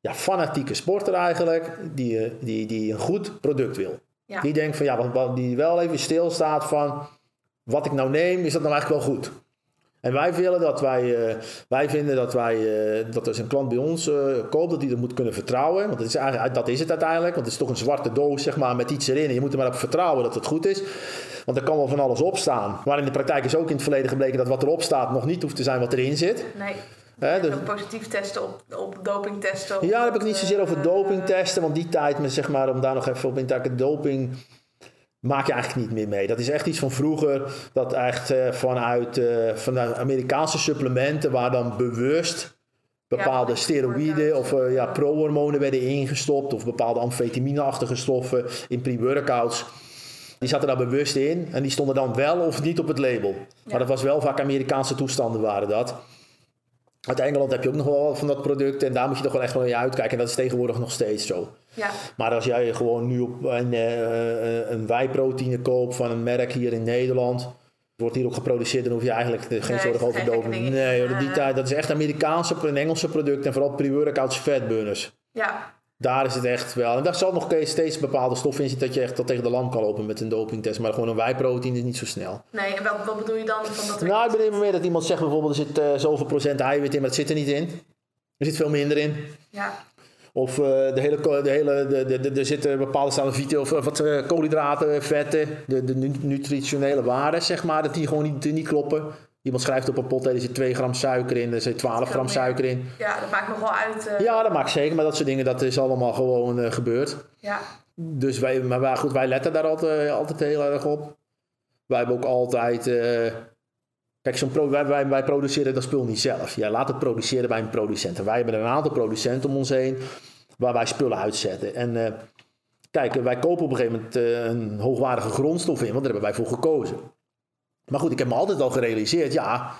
ja, fanatieke sporter eigenlijk. Die, eh, die, die een goed product wil. Die denkt van ja, die wel even stilstaat van. Wat ik nou neem, is dat nou eigenlijk wel goed? En wij willen dat wij, uh, wij vinden dat wij, uh, dat als een klant bij ons uh, koopt, dat hij er moet kunnen vertrouwen. Want dat is, eigenlijk, dat is het uiteindelijk. Want het is toch een zwarte doos, zeg maar, met iets erin. En je moet er maar op vertrouwen dat het goed is. Want er kan wel van alles op staan. Maar in de praktijk is ook in het verleden gebleken dat wat erop staat nog niet hoeft te zijn wat erin zit. Nee. He, dus, positief testen op, op dopingtesten. ja, dan heb ik niet zozeer over dopingtesten. Want die tijd, met, zeg maar, om daar nog even op in te doping maak je eigenlijk niet meer mee. Dat is echt iets van vroeger, dat echt uh, vanuit uh, van de Amerikaanse supplementen, waar dan bewust bepaalde ja, steroïden of uh, ja, pro-hormonen werden ingestopt, of bepaalde amfetamine-achtige stoffen in pre-workouts. Die zaten daar bewust in en die stonden dan wel of niet op het label. Maar dat was wel vaak Amerikaanse toestanden waren dat. Uit Engeland heb je ook nog wel wat van dat product en daar moet je toch wel echt wel naar uitkijken. En dat is tegenwoordig nog steeds zo. Ja. Maar als jij gewoon nu op een, uh, een wijproteïne koopt van een merk hier in Nederland, wordt hier ook geproduceerd, dan hoef je eigenlijk geen zorgen over te Nee, die tijd, dat is echt Amerikaanse en Engelse producten en vooral pre-workouts fatburners. Ja. Daar is het echt wel. En daar zal nog steeds bepaalde stoffen in zitten dat je echt tot tegen de lamp kan lopen met een dopingtest. Maar gewoon een wijproteïne is niet zo snel. Nee, en wat, wat bedoel je dan? Van dat nou, ik bedoel meer dat iemand zegt bijvoorbeeld er zit uh, zoveel procent eiwit in, maar het zit er niet in. Er zit veel minder in. Ja. Of uh, de hele, de hele, de, de, de, er zitten bepaalde staan of wat uh, koolhydraten, vetten, de, de nutritionele waarden, zeg maar, dat die gewoon niet, niet kloppen. Iemand schrijft op een pot, er zit 2 gram suiker in, er zit 12 gram suiker in. Ja, dat maakt nog wel uit. Uh... Ja, dat maakt zeker, maar dat soort dingen, dat is allemaal gewoon uh, gebeurd. Ja. Dus wij, maar goed, wij letten daar altijd, altijd heel erg op. Wij hebben ook altijd... Uh, kijk, zo'n pro, wij, wij, wij, produceren dat spul niet zelf. Ja, laat het produceren bij een producent. En wij hebben een aantal producenten om ons heen waar wij spullen uitzetten. En kijk, wij kopen op een gegeven moment een hoogwaardige grondstof in, want daar hebben wij voor gekozen. Maar goed, ik heb me altijd al gerealiseerd, ja,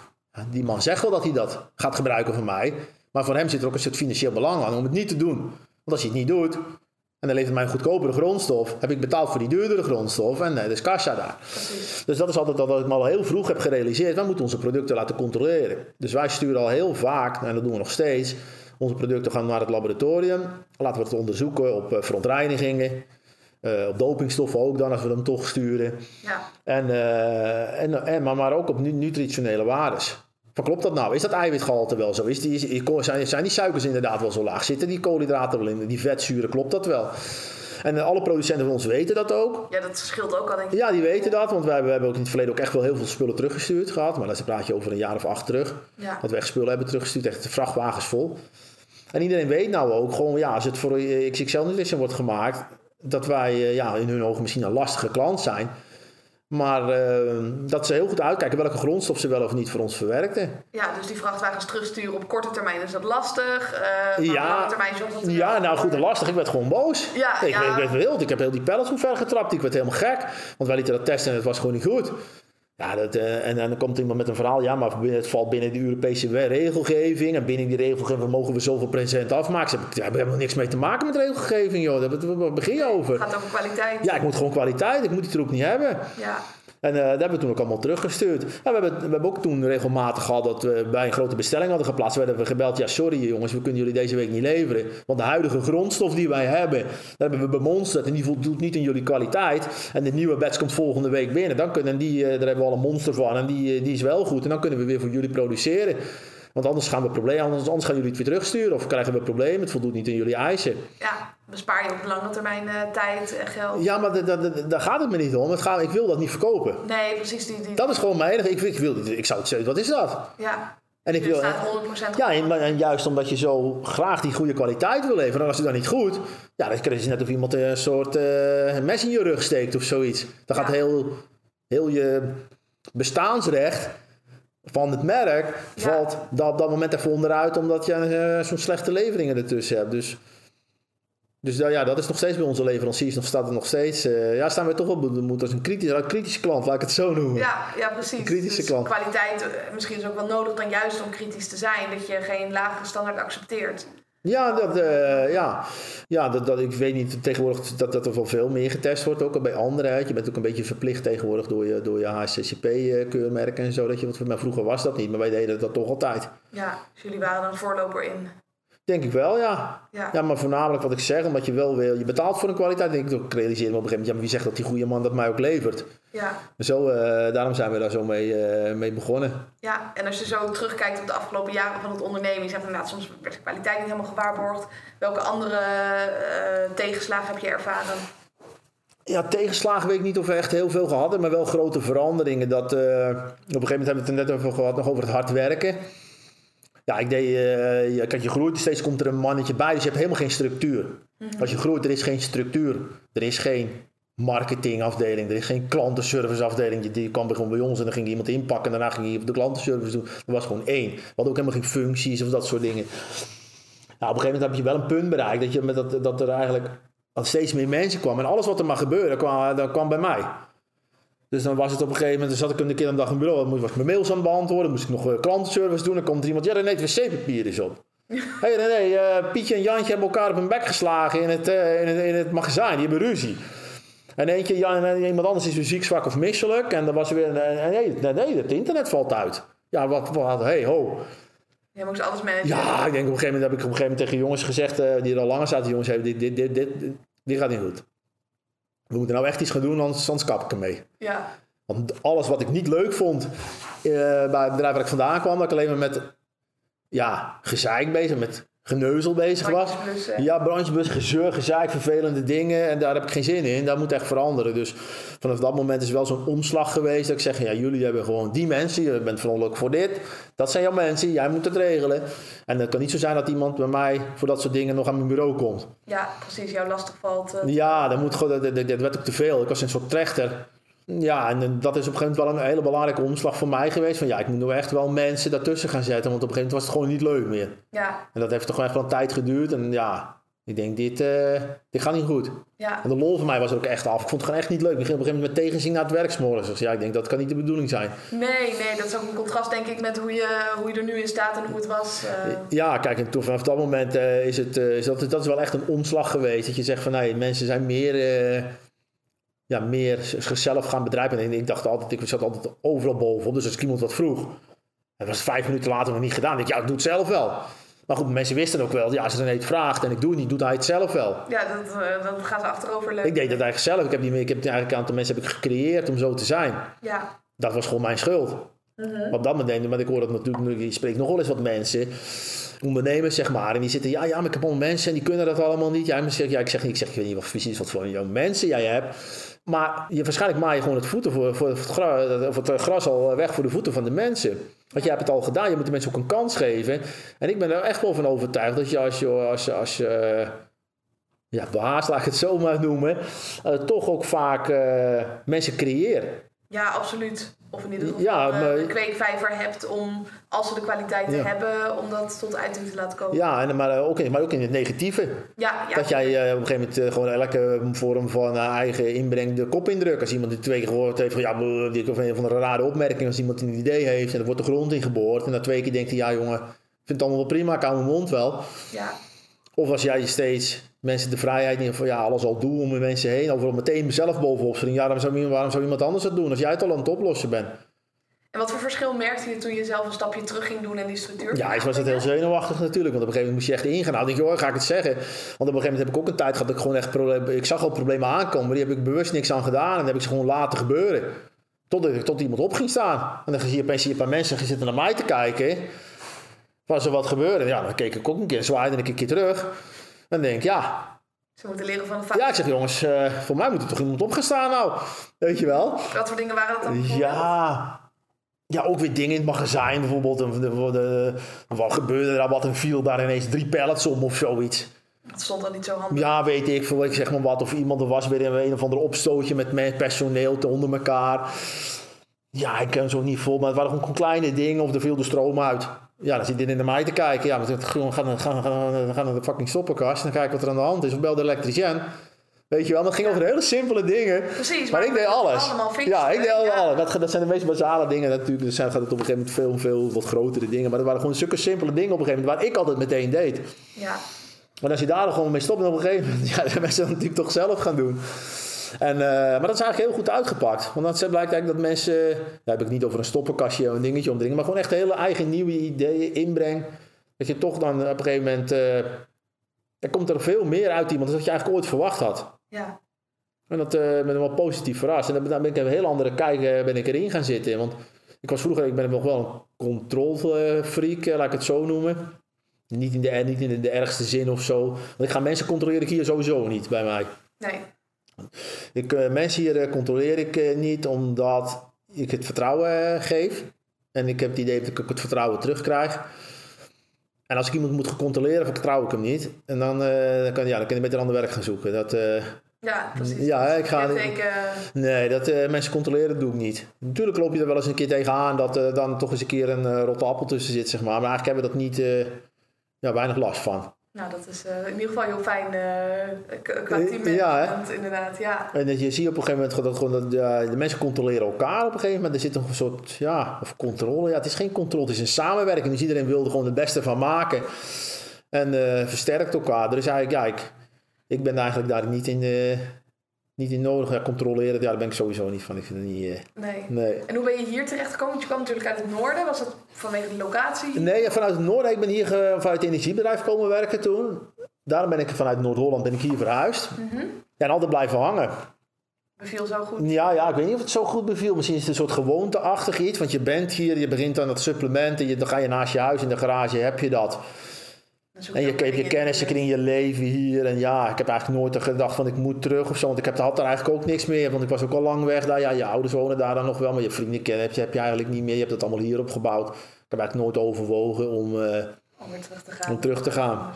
die man zegt wel dat hij dat gaat gebruiken van mij. Maar voor hem zit er ook een soort financieel belang aan om het niet te doen. Want als hij het niet doet, en dan levert mij een goedkopere grondstof. Heb ik betaald voor die duurdere grondstof. En uh, dus kasja daar. Precies. Dus dat is altijd wat ik me al heel vroeg heb gerealiseerd. Wij moeten onze producten laten controleren. Dus wij sturen al heel vaak, en dat doen we nog steeds. Onze producten gaan naar het laboratorium. Laten we het onderzoeken op uh, verontreinigingen. Uh, op dopingstoffen ook dan, als we hem toch sturen. Ja. En, en, en, maar, maar ook op nutritionele waardes. Van klopt dat nou? Is dat eiwitgehalte wel zo? Is die, zijn, zijn die suikers inderdaad wel zo laag? Zitten die koolhydraten wel in? Die vetzuren, klopt dat wel? En alle producenten van ons weten dat ook. Ja, dat scheelt ook al denk ik. Ja, die weten dat. Want wij hebben, we hebben ook in het verleden ook echt wel heel veel spullen teruggestuurd gehad. Maar dan praat je over een jaar of acht terug. Ja. Dat we echt spullen hebben teruggestuurd. Echt de vrachtwagens vol. En iedereen weet nou ook gewoon, ja, als het voor XXL Nutrition wordt gemaakt... dat wij eh, ja, in hun ogen misschien een lastige klant zijn... Maar uh, dat ze heel goed uitkijken welke grondstof ze wel of niet voor ons verwerkten. Ja, dus die vrachtwagens terugsturen op korte termijn is dat lastig. Uh, ja, lange termijn dat Ja, nou goed en lastig. Ik werd gewoon boos. Ja, ik, ja. ik werd wild. Ik heb heel die pallets omver getrapt. Ik werd helemaal gek. Want wij lieten dat testen en het was gewoon niet goed. Ja, dat, uh, en, dan komt iemand met een verhaal. Ja, maar het valt binnen de Europese regelgeving. En binnen die regelgeving mogen we zoveel procent afmaken. Ze hebben helemaal niks mee te maken met regelgeving, joh. Daar begin je over. Het gaat over kwaliteit. Ja, ik moet gewoon kwaliteit. Ik moet die troep niet hebben. Ja. En uh, dat hebben we toen ook allemaal teruggestuurd. we, hebben, we hebben ook toen regelmatig gehad dat we bij een grote bestelling hadden geplaatst. werden we gebeld, ja sorry jongens, we kunnen jullie deze week niet leveren. Want de huidige grondstof die wij hebben, daar hebben we bemonsterd en die voldoet niet in jullie kwaliteit. En de nieuwe batch komt volgende week binnen. Dan kunnen die, uh, daar hebben we al een monster van en die, uh, die is wel goed. En dan kunnen we weer voor jullie produceren. Want anders gaan we problemen, anders, anders gaan jullie het weer terugsturen of krijgen we problemen. Het voldoet niet in jullie eisen. Ja, bespaar je op lange termijn uh, tijd en geld. Ja, maar daar gaat het me niet om. Het gaat, ik wil dat niet verkopen. Nee, precies. Die, die... Dat is gewoon mijn enige. Ik, ik, wil, ik zou het zeggen, wat is dat? Ja. En ik wil, 100% ja, en, en, juist omdat je zo graag die goede kwaliteit wil leveren, en als het dan niet goed, ja, dan krijg je net of iemand een soort uh, mes in je rug steekt of zoiets. Dan gaat heel, heel je bestaansrecht van het merk valt dat op dat moment even onderuit omdat je uh, zo'n slechte leveringen ertussen hebt. Dus, dus ja, dat is nog steeds bij onze leveranciers, nog staat het nog steeds. Uh, ja, staan we toch wel moet als een kritische, kritische klant, laat ik het zo noemen. Ja, ja precies. Een kritische dus klant. Kwaliteit, eh, misschien is ook wel nodig dan juist om kritisch te zijn, dat je geen lagere standaard accepteert. Ja, dat, uh, ja. ja dat, dat, ik weet niet tegenwoordig dat, dat er wel veel meer getest wordt, ook al bij anderen. Je bent ook een beetje verplicht tegenwoordig door je, door je HCCP-keurmerken en zo. Dat je, want vroeger was dat niet, maar wij deden dat toch altijd. Ja, dus jullie waren een voorloper in Denk ik wel, ja. ja. ja. maar voornamelijk wat ik zeg, omdat je wel wil, je betaalt voor een kwaliteit. Denk ik realiseer me op een gegeven moment, ja, maar wie zegt dat die goede man dat mij ook levert? Ja. Zo, uh, daarom zijn we daar zo mee, uh, mee begonnen. Ja, en als je zo terugkijkt op de afgelopen jaren van het ondernemen, je zegt inderdaad, soms werd de kwaliteit niet helemaal gewaarborgd. Welke andere uh, tegenslagen heb je ervaren? Ja, tegenslagen weet ik niet of we echt heel veel gehad hebben, maar wel grote veranderingen. Dat, op een gegeven moment hebben we het er net over gehad, nog over het hard werken. Ja, ik deed, uh, kijk, je groeit, steeds komt er een mannetje bij, dus je hebt helemaal geen structuur. Mhm. Als je groeit, er is geen structuur. Er is geen marketingafdeling, er is geen klantenserviceafdeling. Die kwam gewoon bij ons en dan ging iemand inpakken en daarna ging hij op de klantenservice doen. Er was gewoon één. We hadden ook helemaal geen functies of dat soort dingen. Nou, op een gegeven moment heb je wel een punt bereikt dat, je met dat, dat er eigenlijk steeds meer mensen kwamen. En alles wat er maar gebeurde, kwam, dat kwam bij mij. Dus dan was het op een gegeven moment, dan zat ik een keer een dag in bureau, dan was ik mijn mails aan het beantwoorden, moest ik nog uh, klantenservice doen. Dan komt er iemand, ja René, het wc-papier is op. Hé hey René, uh, Pietje en Jantje hebben elkaar op hun bek geslagen in het, uh, in het, in het magazijn, die hebben ruzie. En eentje, Jan, en iemand anders is weer ziek, zwak of misselijk. En dan was er weer, nee, nee, nee, het internet valt uit. Ja, wat, wat, hey, ho. Je moest alles managen. Ja, ik denk op een gegeven moment heb ik op een gegeven moment tegen jongens gezegd, die er al langer zaten, jongens, dit, dit, dit, dit, dit, dit gaat niet goed. We moeten nou echt iets gaan doen, anders, anders kap ik ermee. Ja. Want alles wat ik niet leuk vond uh, bij het bedrijf waar ik vandaan kwam, dat ik alleen maar met ja, gezeik bezig, met geneuzel bezig was. Ja, branchebus, gezeur, gezeik, vervelende dingen. En daar heb ik geen zin in. Dat moet echt veranderen. Dus vanaf dat moment is wel zo'n omslag geweest. Dat ik zeg, ja, jullie hebben gewoon die mensen. Je bent verantwoordelijk voor dit. Dat zijn jouw mensen. Jij moet het regelen. En het kan niet zo zijn dat iemand bij mij voor dat soort dingen nog aan mijn bureau komt. Ja, precies. Jou lastig valt. Uh, ja, dat, moet gewoon, dat, dat, dat werd ook te veel. Ik was een soort trechter. Ja, en dat is op een gegeven moment wel een hele belangrijke omslag voor mij geweest. Van ja, ik moet nu echt wel mensen daartussen gaan zetten. Want op een gegeven moment was het gewoon niet leuk meer. Ja. En dat heeft toch echt wel een tijd geduurd. En ja, Ik denk, dit, uh, dit gaat niet goed. Ja. En de lol van mij was ook echt af. Ik vond het gewoon echt niet leuk. Ik ging op een gegeven moment met tegenzin naar het werk s'morgens. Dus ja, ik denk, dat kan niet de bedoeling zijn. Nee, nee, dat is ook een contrast denk ik met hoe je, hoe je er nu in staat en hoe het was. Uh... Ja, kijk, en toen vanaf dat moment uh, is het, is dat, dat is wel echt een omslag geweest. Dat je zegt van, nee, mensen zijn meer ja, meer zichzelf gaan bedrijven. En ik dacht altijd, ik zat altijd overal bovenop. Dus als iemand wat vroeg, en was vijf minuten later nog niet gedaan. Ik, ja, ik doe het zelf wel. Maar goed, mensen wisten ook wel, ja, als er een vraagt en ik doe het niet, doet hij het zelf wel. Ja, dat, uh, dat gaat achterover. Ik deed dat eigenlijk zelf. Ik heb, die, ik heb eigenlijk een aantal mensen heb ik gecreëerd om zo te zijn. Ja. Dat was gewoon mijn schuld. Mm Op dat moment, maar ik hoor dat natuurlijk, je spreekt nog wel eens wat mensen, ondernemers zeg maar, en die zitten, ja, ja, maar ik heb allemaal mensen en die kunnen dat allemaal niet. Ja, maar zeg, ja ik zeg, ik zeg, ik weet niet wat precies wat voor jouw mensen jij hebt. Maar je, waarschijnlijk maai je gewoon het, voeten voor, voor, het het gras al weg voor de voeten van de mensen. Want je hebt het al gedaan, je moet de mensen ook een kans geven. En ik ben er echt wel van overtuigd dat je als je, als je, als je ja, behaast, laat ik het zo maar noemen, toch ook vaak mensen creëren. Ja, absoluut. Of in ieder geval ja, eh, maar, een kweekvijver hebt om, als ze de kwaliteiten hebben, om dat tot uiting te laten komen. Ja, en, maar, ook in, maar ook in het negatieve. Ja, ja. Dat jij uh, op een gegeven moment gewoon elke vorm van eigen inbreng de kop indrukt. Als iemand die twee keer gehoord heeft van ja, die of een van de rare opmerkingen, als iemand een idee heeft en er wordt de grond in geboord. En na twee keer denkt hij, ja jongen, ik vind het allemaal wel prima, ik hou mijn mond wel. Ja. Of als jij steeds mensen de vrijheid niet van ja, alles al doen om mensen heen, overal meteen mezelf bovenop springen. Ja, waarom zou, waarom zou iemand anders dat doen als jij het al aan het oplossen bent? En wat voor verschil merkte je toen je zelf een stapje terug ging doen en die structuur? Ja, ik was het heel zenuwachtig natuurlijk. Want op een gegeven moment moest je echt ingaan. Nou, denk je, hoor, ga ik het zeggen? Want op een gegeven moment heb ik ook een tijd gehad dat ik gewoon echt problemen... Ik zag al problemen aankomen, maar die heb ik bewust niks aan gedaan. En dan heb ik ze gewoon laten gebeuren. Tot, tot iemand op ging staan. En dan zie je opeens een paar mensen zitten naar mij te kijken. Was er wat gebeurde? Ja, dan keek ik ook een keer, zwaaide ik een keer terug. Dan denk ik, ja, ze moeten leren van de fout. Ja, ik zeg jongens, uh, voor mij moet er toch iemand opgestaan nou. Weet je wel? Wat voor dingen waren dat dan? Ja, ja, ook weer dingen in het magazijn bijvoorbeeld. wat gebeurde er? Wat een viel daar ineens drie pallets om of zoiets. Dat stond dan niet zo handig. Ja, weet ik veel. Ik zeg maar wat. Of iemand er was weer een, een of ander opstootje met personeel te onder elkaar. Ja, ik ken zo niet vol. Maar het waren gewoon kleine dingen. Of er viel de stroom uit. Ja, dan zit dit in de mij te kijken. Ja, maar dan gaan, gaan, gaan, gaan, gaan naar de fucking stoppenkast. En dan kijk wat er aan de hand is. Of bel de elektricien. Weet je wel, dat ging over hele simpele dingen. Precies. Maar, ik deed alles. Ja, ik deed alles. Dat, dat zijn de meest basale dingen natuurlijk. Dus gaat het op een gegeven moment veel, veel wat grotere dingen. Maar dat waren gewoon zulke simpele dingen op een gegeven moment. Waar ik altijd meteen deed. Ja. Maar als je daar gewoon mee stopt op een gegeven moment. Ja, dan mensen dat natuurlijk toch zelf gaan doen. En, uh, maar dat is eigenlijk heel goed uitgepakt. Want dan blijkt eigenlijk dat mensen... Daar heb ik niet over een stoppenkastje of een dingetje om dingen. Maar gewoon echt hele eigen nieuwe ideeën inbreng. Dat je toch dan op een gegeven moment... Uh, er komt er veel meer uit iemand dan dat je eigenlijk ooit verwacht had. Ja. En dat uh, ben ik wel positief verrast. En dan ben ik een heel andere kijk uh, ben ik erin gaan zitten. Want ik was vroeger, ik ben nog wel een controlfreak, uh, laat ik het zo noemen. Niet in, de, niet in de, ergste zin of zo. Want ik ga mensen controleren ik hier sowieso niet bij mij. Nee. Ik, mensen hier controleer ik niet omdat ik het vertrouwen geef. En ik heb het idee dat ik het vertrouwen terugkrijg. En als ik iemand moet controleren, vertrouw ik hem niet. En dan, uh, kan, ja, dan kan je beter ander werk gaan zoeken. Dat, uh, ja, precies. Ja, ik ga niet. Nee, dat mensen controleren doe ik niet. Natuurlijk loop je er wel eens een keer tegenaan dat er dan toch eens een keer een rotte appel tussen zit, zeg maar. Maar eigenlijk hebben we dat niet, ja, weinig last van. Nou, dat is uh, in ieder geval heel fijn uh, qua ja, inderdaad. Ja. En dat je ziet op een gegeven moment dat, gewoon dat de mensen controleren elkaar op een gegeven moment. Er zit een soort, ja, of controle. Ja, het is geen controle, het is een samenwerking. Dus iedereen wil er gewoon het beste van maken. En uh, versterkt elkaar. Dus eigenlijk, ja, ik, ik ben eigenlijk daar niet in, niet in nodig. Ja, controleren, ja, daar ben ik sowieso niet van. Ik vind het niet... Uh, nee. nee. En hoe ben je hier terecht gekomen? Want je kwam natuurlijk uit het noorden. Was dat vanwege de locatie? Nee, vanuit het noorden. Ik ben hier vanuit het energiebedrijf komen werken toen. Daarom ben ik vanuit Noord-Holland ben ik hier verhuisd. Mm -hmm. En altijd blijven hangen. Beviel zo goed? Ja, ja, ik weet niet of het zo goed beviel. Misschien is het een soort gewoonteachtig iets. Want je bent hier, je begint aan het supplement. En je, dan ga je naast je huis in de garage, heb je dat. En je, je, je kennis in je leven hier. En ja, ik heb eigenlijk nooit gedacht van ik moet terug of zo. Want ik heb, had er eigenlijk ook niks meer. Want ik was ook al lang weg daar. Ja, je ouders wonen daar dan nog wel. Maar je vrienden kennen heb je, heb je eigenlijk niet meer. Je hebt het allemaal hier opgebouwd. Ik heb eigenlijk nooit overwogen om, uh, om, weer terug te gaan. om terug te gaan.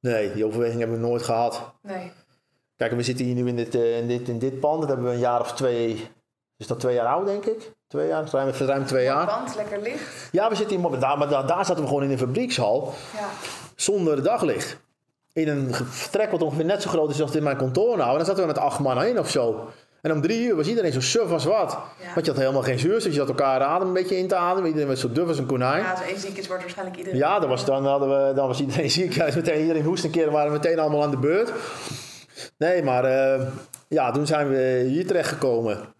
Nee, die overweging hebben we nooit gehad. Nee. Kijk, we zitten hier nu in dit, uh, in dit, in dit pand. Dat hebben we een jaar of twee... Is dat twee jaar oud, denk ik? Twee jaar, ruim, ruim twee jaar. pand, lekker licht. Ja, we zitten hier... Daar, maar daar, daar zaten we gewoon in een fabriekshal. Ja zonder daglicht. in een vertrek wat ongeveer net zo groot is als in mijn kantoor nou. En dan zaten we met acht man in of zo. En om drie uur was iedereen zo suf als wat. Want je had helemaal geen zuurstof. Je had elkaar adem een beetje in te ademen. Iedereen was zo duf als een konijn. Ja, als één ziek is, wordt waarschijnlijk iedereen... Ja, dan was, dan hadden we, dan was iedereen ziek. Ja, meteen, iedereen hoest een keer. Waren we meteen allemaal aan de beurt. Nee, maar uh, ja, toen zijn we hier terechtgekomen.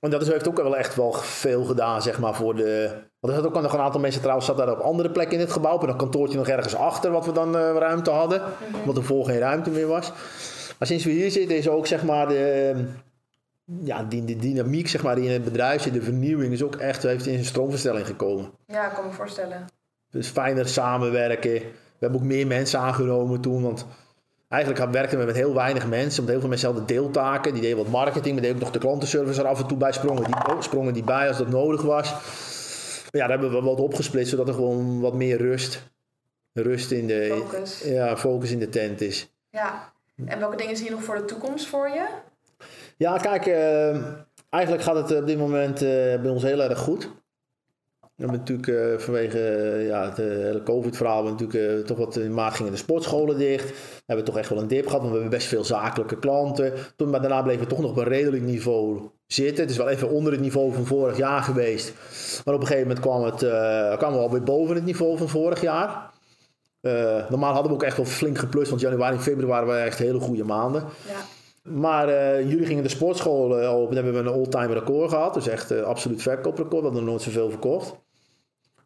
En dat heeft ook wel echt wel veel gedaan, zeg maar, voor de... Want er zat ook nog een aantal mensen trouwens, zat daar op andere plekken in het gebouw. Op een kantoortje nog ergens achter, wat we dan uh, ruimte hadden. Omdat er voor geen ruimte meer was. Maar sinds we hier zitten is ook, zeg maar, de ja, die, die dynamiek zeg maar, die in het bedrijf zit, de vernieuwing, is ook echt, heeft in zijn stroomverstelling gekomen. Ja, ik kan me voorstellen. Dus fijner samenwerken. We hebben ook meer mensen aangenomen toen, want eigenlijk werkten we met heel weinig mensen. Want heel veel mensen hadden deeltaken. Die deden wat marketing, maar deden ook nog de klantenservice er af en toe bij sprongen. Die sprongen die bij als dat nodig was. Maar ja, daar hebben we wat opgesplitst, zodat er gewoon wat meer rust, rust in de, focus. Ja, focus in de tent is. Ja, en welke dingen zie je nog voor de toekomst voor je? Ja, kijk, uh, eigenlijk gaat het op dit moment uh, bij ons heel erg goed. We hebben natuurlijk uh, vanwege ja, het hele COVID-verhaal natuurlijk toch wat in maart gingen de sportscholen dicht. We hebben toch echt wel een dip gehad, want we hebben best veel zakelijke klanten. Toen, maar daarna bleven we toch nog op een redelijk niveau zitten. Het is wel even onder het niveau van vorig jaar geweest. Maar op een gegeven moment kwam het, kwamen we alweer boven het niveau van vorig jaar. normaal hadden we ook echt wel flink geplust, want januari en februari waren echt hele goede maanden. Ja. Maar uh, jullie gingen de sportschool uh, open. Dan hebben we een all-time record gehad. Dus echt uh, absoluut verkooprecord. We hadden nog nooit zoveel verkocht.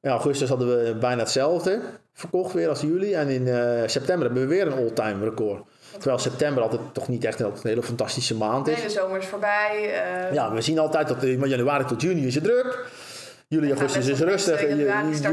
In augustus hadden we bijna hetzelfde verkocht weer als jullie. En in september hebben we weer een all-time record. Terwijl september altijd toch niet echt een, hele fantastische maand is. Nee, de zomer is voorbij. Ja, we zien altijd dat van januari tot juni is het druk. Juli, augustus is rustig.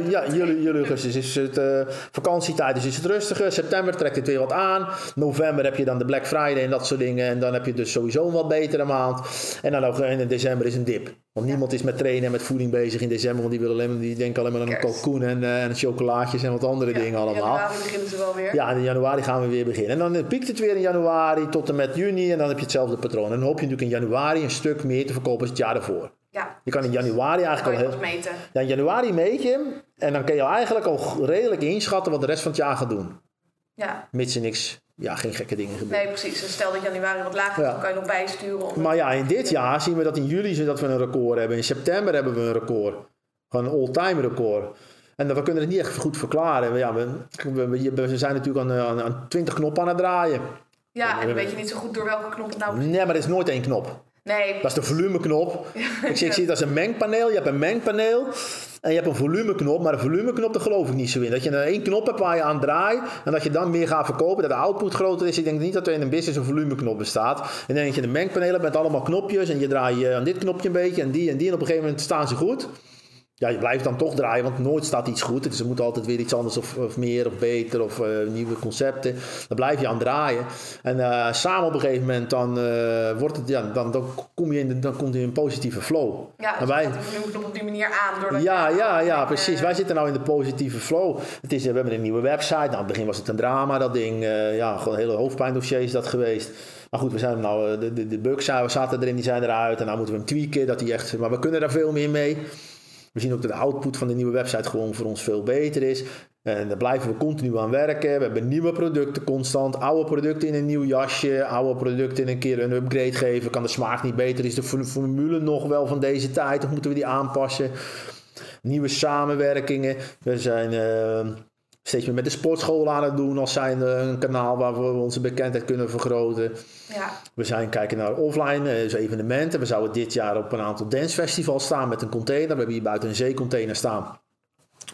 Ja, juli, juli, augustus is het uh, vakantietijd, dus is het rustiger. September trekt het weer wat aan. November heb je dan de Black Friday en dat soort dingen. En dan heb je dus sowieso een wat betere maand. En dan ook in december is een dip. Want niemand is met trainen en met voeding bezig in december. Want die, willen alleen, die denken alleen maar aan een kalkoen en, uh, en chocolaatjes en wat andere dingen allemaal. In januari beginnen ze wel weer. Ja, in januari gaan we weer beginnen. En dan eh, piekt het weer in januari tot en met juni. En dan heb je hetzelfde patroon. En dan hoop je natuurlijk in januari een stuk meer te verkopen als het jaar ervoor. Ja. Je kan in januari eigenlijk al heel... meten. Ja, in januari meet je en dan kun je eigenlijk al redelijk inschatten wat de rest van het jaar gaat doen. Ja. Mits er niks, ja, geen gekke dingen gebeuren. Nee, precies. Dus stel dat januari wat lager is, dan kan je nog bijsturen. Maar ja, in dit jaar zien we dat in juli dat we een record hebben. In september hebben we een record. Gewoon een all-time record. En we kunnen het niet echt goed verklaren. Ja, we, we, we zijn natuurlijk aan, aan, aan 20 knoppen aan het draaien. Ja, en dan weet je niet zo goed door welke knop het nou Nee, maar er is nooit één knop. Nee. Dat is de volumeknop. ik, zie, ik zie het als een mengpaneel. Je hebt een mengpaneel en je hebt een volumeknop. Maar de volumeknop, daar geloof ik niet zo in. Dat je er één knop hebt waar je aan draait en dat je dan meer gaat verkopen. Dat de output groter is. Ik denk niet dat er in een business een volumeknop bestaat. En dan denk je de mengpanelen met allemaal knopjes en je draait aan dit knopje een beetje en die en die. En op een gegeven moment staan ze goed ja, je blijft dan toch draaien, want nooit staat iets goed. Dus er moet altijd weer iets anders of, of meer of beter of uh, nieuwe concepten. Dan blijf je aan draaien. En uh, samen op een gegeven moment dan, uh, wordt het, ja, dan, dan, kom je in de, dan komt je in een positieve flow. Ja, dus wij, je op die manier aan. ja, ja, ja, precies. Wij zitten nou in de positieve flow. Het is, we hebben een nieuwe website. Nou, in het begin was het een drama, dat ding. ja, gewoon hele hoofdpijndossier is dat geweest. Maar goed, we zijn nou, de, de, de bugs zaten erin, die zijn eruit. En nou moeten we hem tweaken, dat die echt... Maar we kunnen daar veel meer mee. We zien ook dat de output van de nieuwe website gewoon voor ons veel beter is. En daar blijven we continu aan werken. We hebben nieuwe producten constant. Oude producten in een nieuw jasje. Oude producten in een keer een upgrade geven. Kan de smaak niet beter? Is de formule nog wel van deze tijd? Of moeten we die aanpassen? Nieuwe samenwerkingen. We zijn... Uh, steeds meer met de sportschool aan het doen als zijn een kanaal waar we onze bekendheid kunnen vergroten. Ja. We zijn kijken naar offline eh, dus evenementen. We zouden dit jaar op een aantal dancefestivals staan met een container. We hebben hier buiten een zeecontainer staan.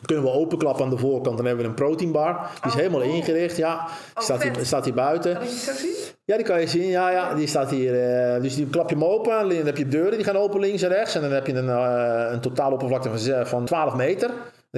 Kunnen we openklappen aan de voorkant, dan hebben we een proteinbar. Die is oh, helemaal ingericht, ja. Die staat, hier, staat hier buiten. Kan je die zo zien? Ja, die kan je zien. Ja, ja. Die staat hier. Uh, dus die klap je hem open. Dan heb je deuren die gaan open links en rechts. En dan heb je een, uh, een totaal oppervlakte van, van 12 meter.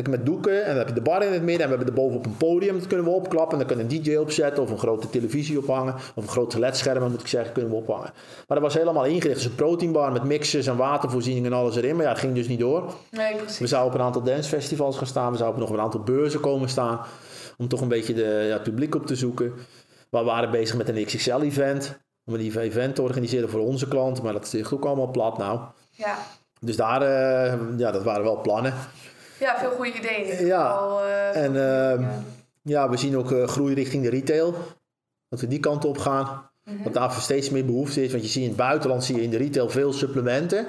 Dan met doeken en dan heb je de bar in het midden en we hebben er bovenop een podium. Dat kunnen we opklappen. En dan kunnen een DJ opzetten of een grote televisie ophangen. Of een groot ledscherm moet ik zeggen, kunnen we ophangen. Maar dat was helemaal ingericht. Dus een proteinbar met mixers en watervoorzieningen en alles erin. Maar ja, het ging dus niet door. Nee, precies. We zouden op een aantal dancefestivals gaan staan. We zouden nog op een aantal beurzen komen staan. Om toch een beetje de, ja, het publiek op te zoeken. we waren bezig met een XXL-event. Om een event te organiseren voor onze klanten. Maar dat ligt ook allemaal plat nou. Ja. Dus daar, uh, ja, dat waren wel plannen. Ja, veel goede ideeën. Ja, uh, en uh, ja. ja. we zien ook uh, groei richting de retail. Dat we die kant op gaan. Dat daar steeds meer behoefte is. Want je ziet in het buitenland zie je in de retail veel supplementen.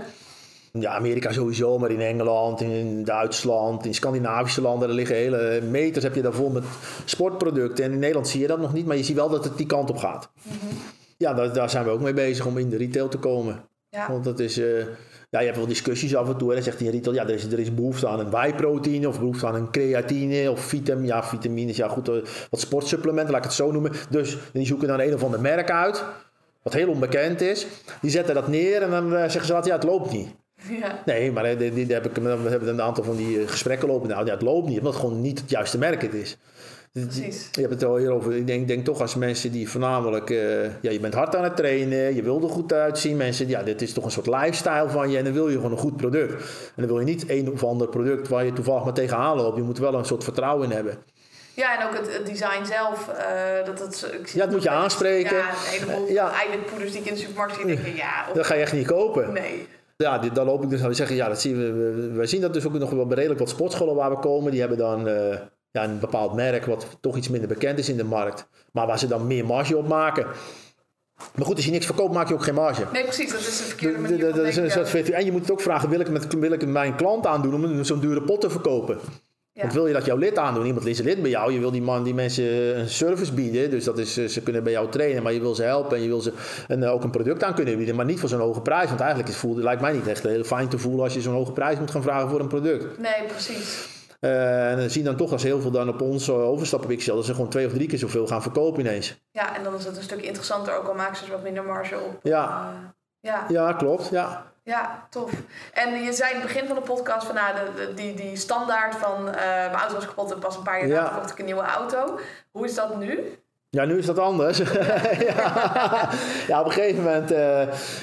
Ja, Amerika sowieso, maar in Engeland, in Duitsland, in Scandinavische landen, er liggen hele meters heb je daar vol met sportproducten. En in Nederland zie je dat nog niet, maar je ziet wel dat het die kant op gaat. Mhm. Ja, daar, daar, zijn we ook mee bezig om in de retail te komen. Ja. Want dat is, uh, ja, je hebt wel discussies af en toe. En dan zegt die ja, er is, er is behoefte aan een wijproteïne of behoefte aan een creatine of vitam, ja, vitamines, ja goed, eh, wat sportsupplementen, laat ik het zo noemen. Dus die zoeken dan een of ander merk uit, wat heel onbekend is. Die zetten dat neer en dan uh, zeggen ze dat, ja, het loopt niet. Ja. Nee, maar die, die, heb ik, we hebben een aantal van die gesprekken lopen. Nou, ja, het loopt niet, omdat het gewoon niet het juiste merk het is. Precies. Je hebt het al hierover. Ik denk, denk toch als mensen die voornamelijk. Uh, ja, je bent hard aan het trainen, je wil er goed uitzien. Mensen, ja, dit is toch een soort lifestyle van je. En dan wil je gewoon een goed product. En dan wil je niet een of ander product waar je toevallig maar tegenaan loopt. Je moet wel een soort vertrouwen in hebben. Ja, en ook het, design zelf. Uh, dat het, ik ja, dat moet je aanspreken. Ja, een heleboel ja. eiwitpoeders die ik in de supermarkt zie. Denk ja, dat ga je echt niet kopen. Nee. Ja, dit, dan loop ik dus aan zeggen, ja, dat zien we, we, zien dat dus ook nog wel redelijk wat sportscholen waar we komen. Die hebben dan uh, ja, een bepaald merk wat toch iets minder bekend is in de markt. Maar waar ze dan meer marge op maken. Maar goed, als je niks verkoopt, maak je ook geen marge. Nee, precies. Dat is de verkeerde manier dat is een soort En je moet het ook vragen, wil ik, met, wil ik mijn klant aandoen om zo'n dure pot te verkopen? Want wil je dat jouw lid aandoen? Iemand is een lid bij jou. Je wil die man, die mensen een service bieden. Dus dat is, eh, ze kunnen bij jou trainen, maar je wil ze helpen. En je wil ze een, ook een product aan kunnen bieden. Maar niet voor zo'n hoge prijs. Want eigenlijk is, voelt, lijkt mij niet echt heel fijn te voelen als je zo'n hoge prijs moet gaan vragen voor een product. Nee, precies. Uh, en dan zien dan toch als heel veel dan op ons overstappen Pixel dat ze gewoon twee of drie keer zoveel gaan verkopen ineens. Ja, en dan is het een stuk interessanter, ook al maken ze wat minder marge op. Ja, uh, ja. ja klopt. Ja. Ja, tof. En je zei in het begin van de podcast van nou, de, die, die standaard van uh, mijn auto was kapot en pas een paar jaar ja. kocht ik een nieuwe auto. Hoe is dat nu? Ja, nu is dat anders. ja. ja. op een gegeven moment uh,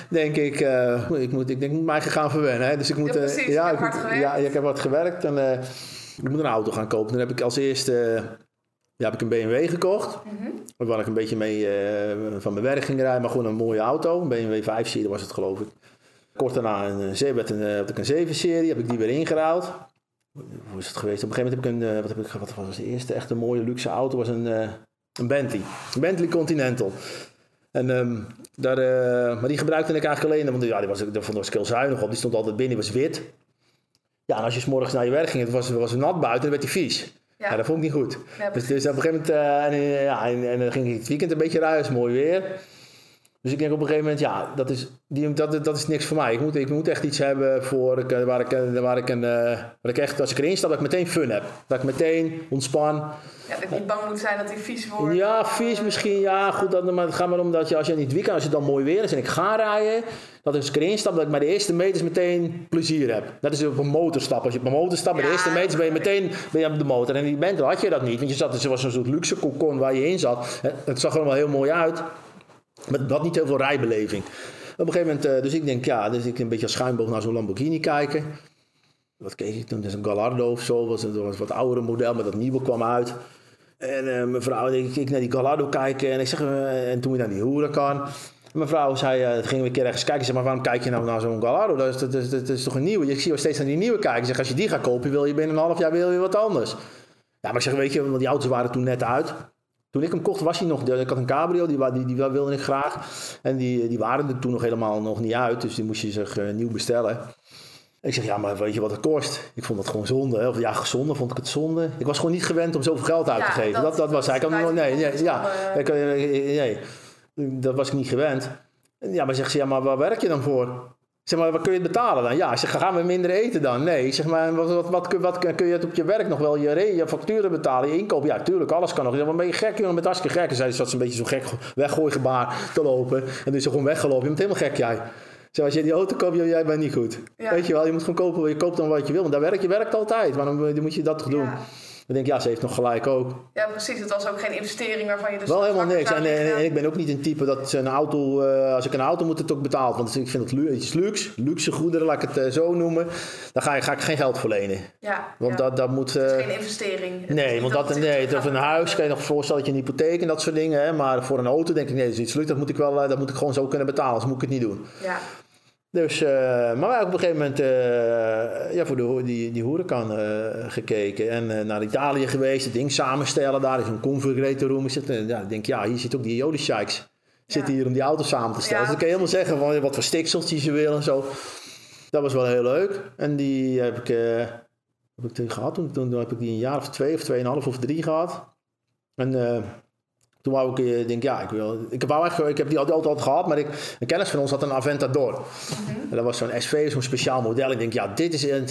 denk ik, uh, ik moet, ik denk, ik moet mij gaan verwennen. Hè. Dus ik moet, ja, precies. ja, ik, moet, ja, ik heb hard gewerkt en ik moet een auto gaan kopen. Toen heb ik als eerste ja, heb ik een BMW gekocht. Mm -hmm. Waar ik een beetje mee van mijn werk ging rijden. Maar gewoon een mooie auto. Een BMW 5-serie was het geloof ik. Kort daarna een, een, werd een, had ik een 7-serie, heb ik die weer ingeruild. Hoe is het geweest? Op een gegeven moment heb ik een, wat, heb ik, wat was de eerste echte mooie luxe auto? was een, een Bentley. Een Bentley Continental. En, um, daar, uh, maar die gebruikte ik eigenlijk alleen, want ja, die was, daar vond ik heel zuinig op. Die stond altijd binnen, die was wit. Ja, en als je s morgens naar je werk ging, het was, was het nat buiten, dan werd hij vies. Ja. dat vond ik niet goed. Ja, dus, dus op een gegeven moment, uh, en, ja, en, en, dan ging ik het weekend een beetje ruis, mooi weer. Dus ik denk op een gegeven moment, ja, dat is, die, dat, dat is niks voor mij. Ik moet, ik moet echt iets hebben voor, eh, waar, ik, eh, waar, ik een, uh, waar ik echt, als ik erin sta, dat ik meteen fun heb. Dat ik meteen ontspan. Ja, dat ik niet bang moet zijn dat hij vies wordt. Ja, vies misschien, ja, goed. Dat, maar het gaat maar om dat je, als je niet weekend, als het dan mooi weer is en ik ga rijden, dat als ik erin stap, dat ik bij de eerste meters meteen plezier heb. Dat is op een motorstap. Als je op een motor stapt, bij de eerste meters ben je meteen ben je op de motor. En in die band had je dat niet, want je zat, er was een soort luxe cocon waar je in zat. Het zag er allemaal heel mooi uit. Het had niet heel veel rijbeleving. Op een gegeven moment, uh, dus ik denk, ja, dus ik een beetje als schuimboog naar zo'n Lamborghini kijken. Wat keek ik toen? Dat is een Gallardo of zo. Was een, was een wat oudere model, maar dat nieuwe kwam uit. En uh, mijn vrouw, ik, ik naar die Gallardo kijken en ik zeg, uh, en toen we naar die Huracan. Mijn vrouw zei, uh, gingen we een keer ergens kijken. Zeg maar, waarom kijk je nou naar zo'n Gallardo? Dat is, dat, is, dat is toch een nieuwe? Ik zie wel steeds naar die nieuwe kijken. Ik zeg, als je die gaat kopen, wil je binnen een half jaar wil je wat anders. Ja, maar ik zeg, weet je, want die auto's waren toen net uit. Toen ik hem kocht was hij nog, ik had een cabrio, die, die, die wilde ik graag. En die, die waren er toen nog helemaal nog niet uit, dus die moest je zich uh, nieuw bestellen. Ik zeg, ja, maar weet je wat het kost? Ik vond dat gewoon zonde. Of ja, gezonde vond ik het zonde. Ik was gewoon niet gewend om zoveel geld uit te geven. Dat, dat, was eigenlijk... Nee, nee, ja, ik, nee, dat was ik niet gewend. Ja, maar zegt ze, ja, maar waar werk je dan voor? Zeg maar, wat kun je het betalen dan? Ja, zeg, gaan we minder eten dan? Nee, zeg maar, wat, wat, wat, wat kun je het op je werk nog wel, je, je facturen betalen, je inkoop? Ja, tuurlijk, alles kan nog. Maar ben je gek, jongen, met hartstikke gek. En zij zat ze een beetje zo'n gek weggooigebaar te lopen. En dus ze gewoon weggelopen. Je bent helemaal gek, jij. Zoals je die auto koopt, jij bent niet goed. Weet je wel, je moet gewoon kopen, je koopt dan wat je wil. Want daar werk je werkt altijd. Waarom moet je dat toch doen? Ik denk, ja, ze heeft nog gelijk ook. Ja, precies. Het was ook geen investering waarvan je dus... Wel helemaal niks. En, en, ik ben ook niet een type dat een auto... Uh, als ik een auto moet, het ook betaald. Want ik vind het iets luxe. Luxe goederen, laat ik het uh, zo noemen. Daar ga, ga ik geen geld voor lenen. Ja. Want ja. Dat, dat moet... Uh, het is geen investering. nee, want dat, nee, of een huis kan je nog voorstellen dat je een hypotheek en dat soort dingen. Hè, maar voor een auto denk ik, nee, dat is iets luxe. Dat moet ik wel, dat moet ik gewoon zo kunnen betalen. Anders moet ik het niet doen. Ja. Dus, uh, maar wij hebben op een gegeven moment uh, ja, voor de, die, die hoerenkan uh, gekeken. En naar Italië geweest, het ding samenstellen. Daar is een configurator room. En ja, ik denk, ja, hier zit ook die Jody Shikes. Zitten hier om die auto samen te stellen. Ja. Dus dan kun je helemaal zeggen van wat voor stikseltjes je wil en zo. Dat was wel heel leuk. En die heb ik, heb ik gehad. Toen, toen, heb ik die een jaar of twee of tweeënhalf of drie gehad. En toen wou ik, eh, denk ja, ik wil. Ik heb, echt, ik heb die altijd, altijd gehad, maar ik, een kennis van ons had een Aventador. Mm Dat was zo'n SV, zo'n speciaal model. Ik denk, ja, dit is een,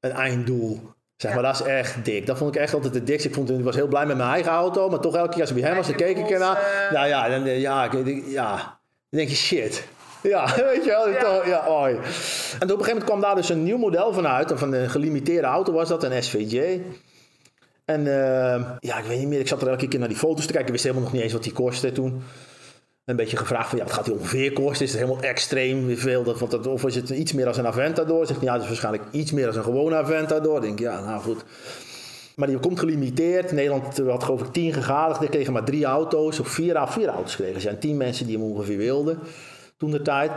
een einddoel. Zeg maar, dat is echt dik. Dat vond ik echt altijd de dikste. Ik, vond, ik was heel blij met mijn eigen auto, maar toch elke keer als ik bij hem was, dan keek ik ernaar. Nou ja, dan, ja, ik, ja, dan denk je shit. Ja, weet je wel. Ja. Toch, ja, oi. En op een gegeven moment kwam daar dus een nieuw model vanuit. Van een gelimiteerde auto was dat, een SVJ. En uh, ja, ik weet niet meer. Ik zat er elke keer naar die foto's te kijken. Ik wist helemaal nog niet eens wat die kostte toen. Een beetje gevraagd van, ja, wat gaat die ongeveer kosten? Is het helemaal extreem veel? Dat, of is het iets meer als een Aventador? Zegt ja, het is waarschijnlijk iets meer als een gewone Aventador. Denk, ja, nou goed. Maar die komt gelimiteerd. Nederland had geloof ik tien gegadigden. kregen maar drie auto's. Of vier, vier auto's kregen. Er zijn tien mensen die hem ongeveer wilden. Toen de tijd.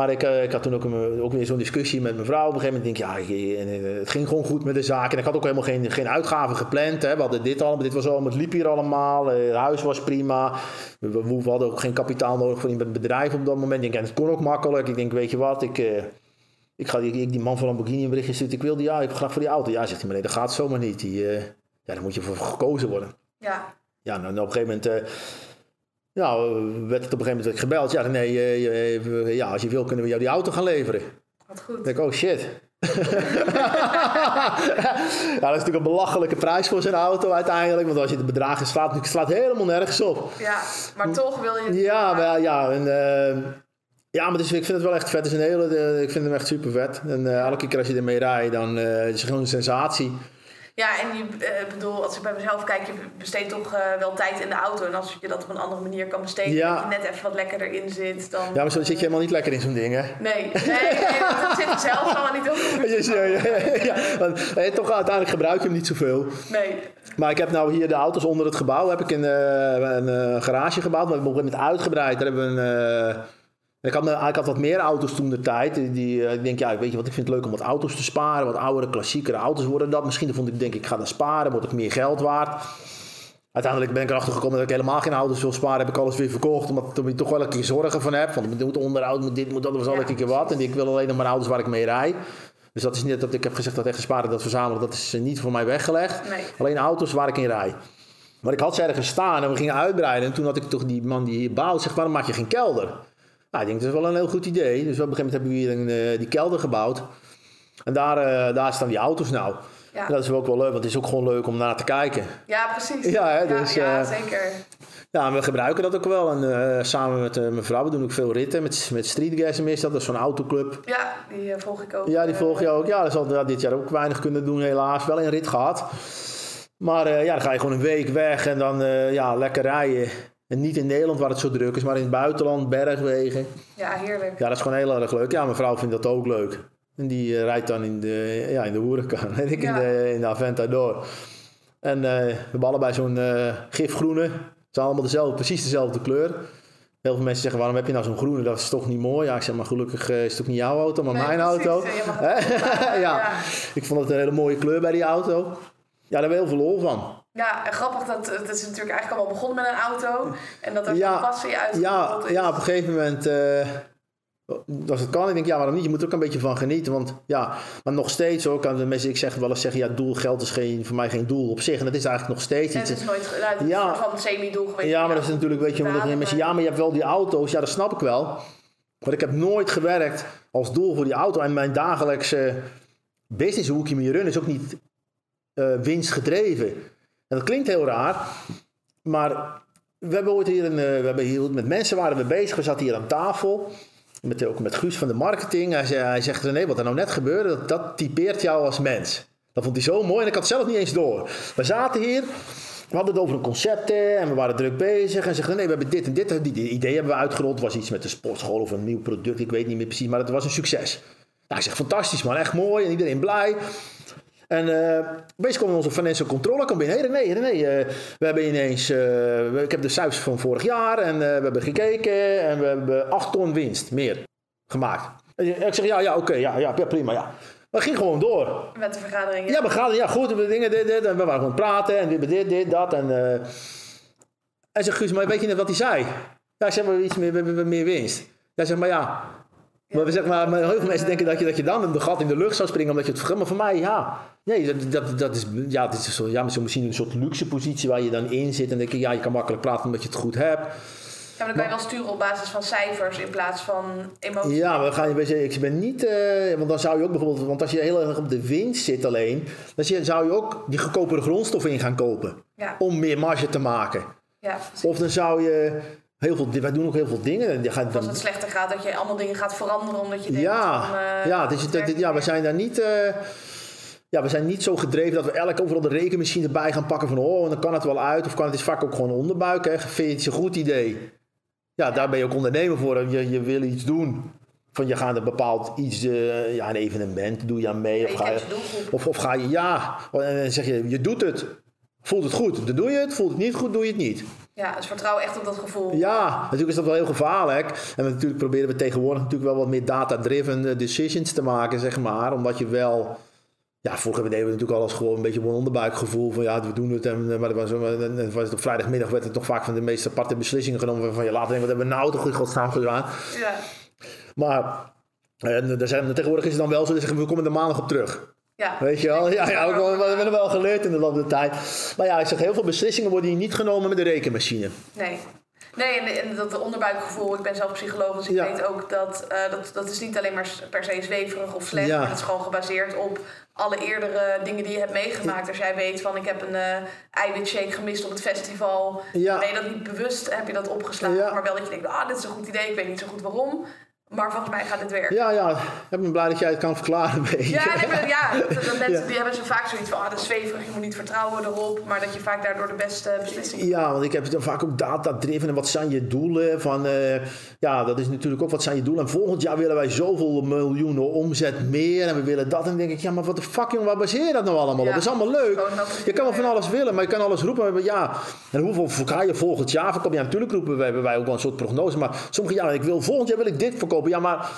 Maar ik, uh, ik had toen ook, een, ook weer zo'n discussie met mijn vrouw. Op een gegeven moment denk ik, ja, eh, het ging gewoon goed met de zaak. En ik had ook helemaal geen, geen uitgaven gepland. Hè. We hadden dit allemaal, dit was allemaal, het liep hier allemaal. Het huis was prima. We, we, hadden ook geen kapitaal nodig voor een bedrijf op dat moment. Ik denk, en het kon ook makkelijk. Ik denk, weet je wat, ik, uh, ik ga die, die man van Lamborghini een berichtje sturen. Ik wil die, ja, ik heb graag voor die auto. Ja, zegt hij, maar nee, dat gaat zomaar niet. Die, ja, daar moet je voor gekozen worden. Ja. Ja, nou, op een gegeven moment ja, werd het op een gegeven moment gebeld. Ja, nee, uh, ja, als je wil kunnen we jou die auto gaan leveren. Wat goed. Dan denk ik, oh shit. ja, dat is natuurlijk een belachelijke prijs voor zijn auto uiteindelijk. Want als je de bedragen slaat, het slaat helemaal nergens op. Ja, maar toch wil je het Ja, maar, ja, en, uh, ja, maar dus, ik vind het wel echt vet. Het is een hele, ik vind hem echt super vet. En uh, elke keer als je ermee rijdt, dan is het gewoon een sensatie. Ja, en je uh, bedoel, als ik bij mezelf kijk, je besteedt toch uh, wel tijd in de auto. En als je dat op een andere manier kan besteden, ja. dat je net even wat lekkerder in zit. Dan, ja, maar zo zit je helemaal niet lekker in zo'n ding, hè? Nee, nee, nee dat zit er zelf allemaal niet op. ja, ja, ja, want, hey, toch uiteindelijk gebruik je hem niet zoveel. Nee. Maar ik heb nou hier de auto's onder het gebouw, heb ik een, een garage gebouwd. We hebben op een gegeven moment uitgebreid. Daar hebben we een ik had, ik had wat meer auto's toen de tijd. Die, eh, ik denk, ja, weet je wat, ik vind het leuk om wat auto's te sparen. Wat oudere, klassiekere auto's worden dat. Misschien vond ik, denk ik, ga dan sparen. Wordt het meer geld waard. Uiteindelijk ben ik erachter gekomen dat ik helemaal geen auto's wil sparen. Heb ik alles weer verkocht. Omdat ik toch wel een keer zorgen van heb. Want ik moet onderhoud, moet dit, moet dat, was al een keer wat. En ik wil alleen nog maar auto's waar ik mee rij. Dus dat is niet dat ik heb gezegd dat echt sparen, dat verzamelen, dat is niet voor mij weggelegd. Nee. Alleen auto's waar ik in rij. Maar ik had ze ergens staan en we gingen uitbreiden. En toen had ik toch die man die hier bouwt, zegt, waarom maak je geen kelder? Nou, ik denk dat is wel een heel goed idee. Dus op een gegeven moment hebben we hier een, uh, die kelder gebouwd. En daar, uh, daar staan die auto's nou. Ja. dat is ook wel leuk, want het is ook gewoon leuk om naar te kijken. Ja, precies. Ja, hè, dus, ja, ja, zeker. Ja, we gebruiken dat ook wel. En samen met mijn vrouw, we doen ook veel ritten met, met is dat. Dat is zo'n autoclub. Ja, die volg ik ook. Ja, die volg je ook. Ja, dat zal dit jaar ook weinig kunnen doen helaas. Wel een rit gehad. Maar ja, dan ga je gewoon een week weg en dan ja, lekker rijden. En niet in Nederland waar het zo druk is, maar in het buitenland, bergwegen. Ja, heerlijk. Ja, dat is gewoon heel erg leuk. Ja, mijn vrouw vindt dat ook leuk. En die uh, rijdt dan in de, ja, in de hoerenkan en ik in, de, in de Aventador. En uh, we hebben allebei zo'n uh, gifgroene. Ze zijn allemaal dezelfde, precies dezelfde kleur. Heel veel mensen zeggen, waarom heb je nou zo'n groene? Dat is toch niet mooi? Ja, ik zeg maar, gelukkig is het ook niet jouw auto, maar mijn auto. ja, ja, ik vond het een hele mooie kleur bij die auto. Ja, daar hebben we heel veel lol van. Ja, en grappig dat het is natuurlijk eigenlijk allemaal begonnen met een auto. En dat er ja, een passie uit ja, ja, op een gegeven moment. Uh, als het kan, ik denk ja, waarom niet? Je moet er ook een beetje van genieten. Want ja, maar nog steeds ook. Aan de mensen, ik zeg wel eens zeggen, ja, doel, geld is geen, voor mij geen doel op zich. En dat is eigenlijk nog steeds iets. Het is nooit nou, ja, van semi-doel geweest. Ja, maar dat is natuurlijk, weet je, omdat mensen, ja, maar je hebt wel die auto's. Ja, dat snap ik wel. Maar ik heb nooit gewerkt als doel voor die auto. En mijn dagelijkse business, hoe ik je me run, is ook niet uh, winstgedreven. En dat klinkt heel raar, maar we hebben ooit hier, een, eh, we hebben hier met mensen waren we bezig. We zaten hier aan tafel, met, ook met Guus van de marketing. Hij, zei, hij zegt, nee, wat er nou net gebeurde, dat, dat typeert jou als mens. Dat vond hij zo mooi en ik had het zelf niet eens door. We zaten hier, we hadden het over een concept en we waren druk bezig. En zeggen, nee, we hebben dit en dit. Die idee hebben we uitgerold. Het was iets met de sportschool of een nieuw product. Ik weet niet meer precies, maar het was een succes. Nou, ik zeg, fantastisch man, echt mooi en iedereen blij. En uh, opeens kwam onze financial controle kwam binnen. nee, nee, nee, uh, we hebben ineens... Uh, ik heb de cijfers van vorig jaar en we hebben gekeken en we hebben 8 ton winst meer gemaakt. ik zeg, ja, ja, oké, ja, ja, prima, ja. Maar ging gewoon door. Met de vergaderingen? Ja, vergadering, ja, goed, we dingen, dit, dit. En we waren gewoon praten en dit, dit, dit, dat. En, en zegt Guus, maar weet je net wat hij zei? Ja, zeg maar iets meer, we hebben meer winst. Ja, zeg maar ja. Maar, we zeg maar, maar heel veel mensen denken dat je, dat je dan een gat in de lucht zou springen omdat je het. Maar voor mij, ja. Nee, dat, dat, dat is, ja, dit is zo, ja, misschien een soort luxe positie waar je dan in zit. En dan denk je, ja, je kan makkelijk praten omdat je het goed hebt. Ja, maar dan kan je wel sturen op basis van cijfers in plaats van emoties. Ja, maar dan ga je ik ben niet, uh, want dan zou je ook bijvoorbeeld, want als je heel erg op de winst zit alleen, dan zou je ook die goedkopere grondstoffen in gaan kopen. Ja. Om meer marge te maken. Ja, of dan zou je heel veel, wij doen ook heel veel dingen. Je gaat, als het slechter gaat, dat je allemaal dingen gaat veranderen omdat je denkt ja, van, uh, ja, dus, dat, ja, we zijn daar niet... Uh, ja, we zijn niet zo gedreven dat we elke overal de rekenmachine erbij gaan pakken van oh, dan kan het wel uit. Of kan het is vaak ook gewoon onderbuik. Hè. Vind je het een goed idee? Ja, daar ben je ook ondernemer voor. Je, je wil iets doen. Van je gaat een bepaald iets, uh, ja, een evenement, doe je aan mee. Of ga je, of, of ga je, ja, en zeg je, je doet het. Voelt het goed, dan doe je het. Voelt het niet goed, doe je het niet. Ja, dus vertrouw echt op dat gevoel. Ja, natuurlijk is dat wel heel gevaarlijk. En natuurlijk proberen we tegenwoordig natuurlijk wel wat meer data-driven eh, decisions te maken, zeg maar. Omdat je wel... Ja, vroeger deden we natuurlijk alles gewoon een beetje een onderbuikgevoel van ja, we doen het. En, eh, maar was, en was het op vrijdagmiddag werd het toch vaak van de meest aparte beslissingen genomen. Van je later denken, wat hebben we nou toch in godsnaam gedaan? Ja. Maar en er zijn, tegenwoordig is het dan wel zo, zeggen we komen er maandag op terug. Ja. Weet je wel? Ja, ja we, hebben wel geleerd in de loop der tijd. Maar ja, ik zeg, heel veel beslissingen worden hier niet genomen met de rekenmachine. Nee. Nee, en, en dat onderbuikgevoel, ik ben zelf psycholoog, dus ik weet ook dat, uh, dat dat is niet alleen maar per se zweverig of slecht, maar het is gewoon gebaseerd op alle eerdere dingen die je hebt meegemaakt. Als jij weet van ik heb een uh, eiwitshake gemist op het festival, ja. ben je dat niet bewust, heb je dat opgeslagen, maar wel dat je denkt, ah, dit is een goed idee, ik weet niet zo goed waarom. Maar volgens mij gaat het werken. Ja, ja. Ik ben blij dat jij het kan verklaren. Ja, nee, ja dat, mensen die hebben zo vaak zoiets van, ah, dat is zweverig, je moet niet vertrouwen erop. Maar dat je vaak daardoor de beste beslissingen Ja, want ik heb dan vaak ook data-driven. En wat zijn je doelen? Van, uh, ja, dat is natuurlijk ook wat zijn je doelen. En volgend jaar willen wij zoveel miljoenen omzet meer. En we willen dat. En dan denk ik, ja, maar wat de fuck, jongen, waar baseer je dat nou allemaal op? Dat is allemaal leuk. Je kan wel van alles willen, maar je kan alles roepen. Maar ja, en hoeveel ga je volgend jaar verkopen? Ja, natuurlijk roepen wij, wij ook wel een soort prognose. Maar sommige jaren, ik wil volgend jaar wil ik dit verkopen. Ja, maar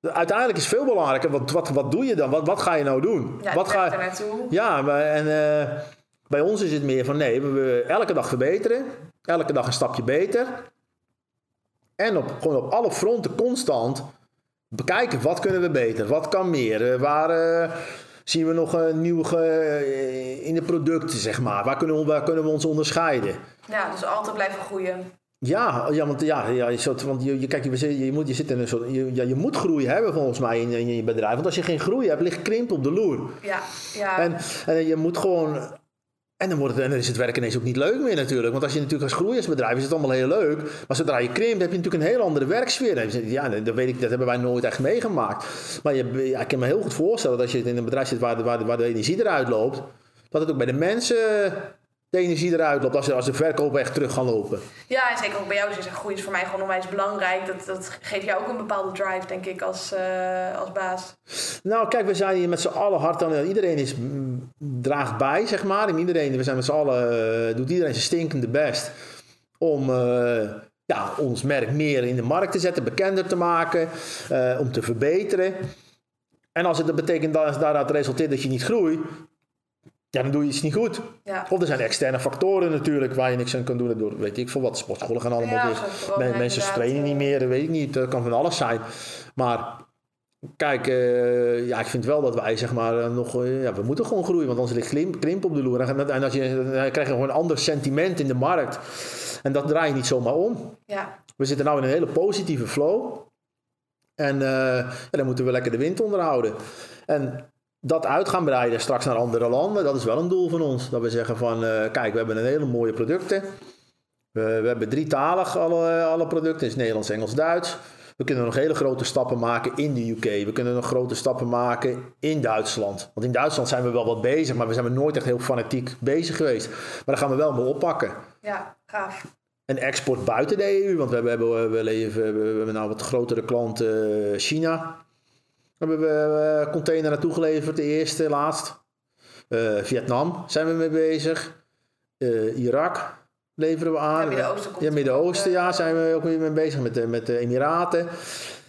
uiteindelijk is veel belangrijker. Wat, wat, wat doe je dan? Wat, wat ga je nou doen? Ja, wat ga je naartoe? Ja, en uh, bij ons is het meer van nee, we elke dag verbeteren. Elke dag een stapje beter. En op, gewoon op alle fronten constant bekijken wat kunnen we beter, wat kan meer, uh, waar uh, zien we nog een nieuw in de producten, zeg maar, waar kunnen, we, waar kunnen we ons onderscheiden. Ja, dus altijd blijven groeien. Ja, ja, want, ja, ja want je, je, kijk, je, je, moet, je, zit in een soort, je, ja, je moet groei hebben volgens mij in, in je bedrijf. Want als je geen groei hebt, ligt krimp op de loer. Ja, ja. En, en je moet gewoon... En dan, wordt het, en dan is het werk ineens ook niet leuk meer natuurlijk. Want als je natuurlijk als groeiersbedrijf is het allemaal heel leuk. Maar zodra je krimpt, heb je natuurlijk een heel andere werksfeer. Ja, dat weet ik, dat hebben wij nooit echt meegemaakt. Maar je, ja, ik kan me heel goed voorstellen dat als je in een bedrijf zit waar, waar, waar de energie eruit loopt. Dat het ook bij de mensen de energie eruit loopt als, de, als de verkoop echt terug gaan lopen. Ja, en zeker ook bij jou. Dus groei is voor mij gewoon onwijs belangrijk. Dat, dat geeft jou ook een bepaalde drive, denk ik, als, uh, als baas. Nou, kijk, we zijn hier met z'n allen hard aan. Iedereen is, mm, draagt bij, zeg maar. En iedereen, we zijn met z'n allen, uh, doet iedereen zijn stinkende best om uh, ja, ons merk meer in de markt te zetten, bekender te maken, om te verbeteren. En als het dat betekent dat daaruit resulteert dat je niet groeit, ja, dan doe je iets niet goed. Ja. Of er zijn externe factoren natuurlijk waar je niks aan kan doen. Door, weet ik veel wat, sportscholen gaan allemaal ja, mensen trainen niet meer, dat weet ik niet. Dat kan van alles zijn. Maar kijk, uh, ja, ik vind wel dat wij zeg maar uh, nog... Uh, ja, we moeten gewoon groeien, want anders ligt krimp, krimp op de loer. En, als je, dan krijg je gewoon een ander sentiment in de markt. En dat draai je niet zomaar om. Ja. We zitten nou in een hele positieve flow. En dan moeten we lekker de wind onderhouden. En dat uit gaan breiden straks naar andere landen, dat is wel een doel van ons. Dat we zeggen van, uh, kijk, we hebben een hele mooie producten. We, we hebben drietalig alle, alle producten, is Nederlands, Engels, Duits. We kunnen nog hele grote stappen maken in de UK. We kunnen nog grote stappen maken in Duitsland. Want in Duitsland zijn we wel wat bezig, maar we zijn nooit echt heel fanatiek bezig geweest. Maar daar gaan we wel mee oppakken. Ja, gaaf. En export buiten de EU, want we hebben, we, leven, we hebben nou wat grotere klanten China hebben we uh, container naartoe geleverd, de eerste, laatst. Uh, Vietnam zijn we mee bezig. Uh, Irak leveren we aan. Ja, Midden-Oosten. Ja, Midden-Oosten, ja, zijn we ook mee bezig met, met de Emiraten.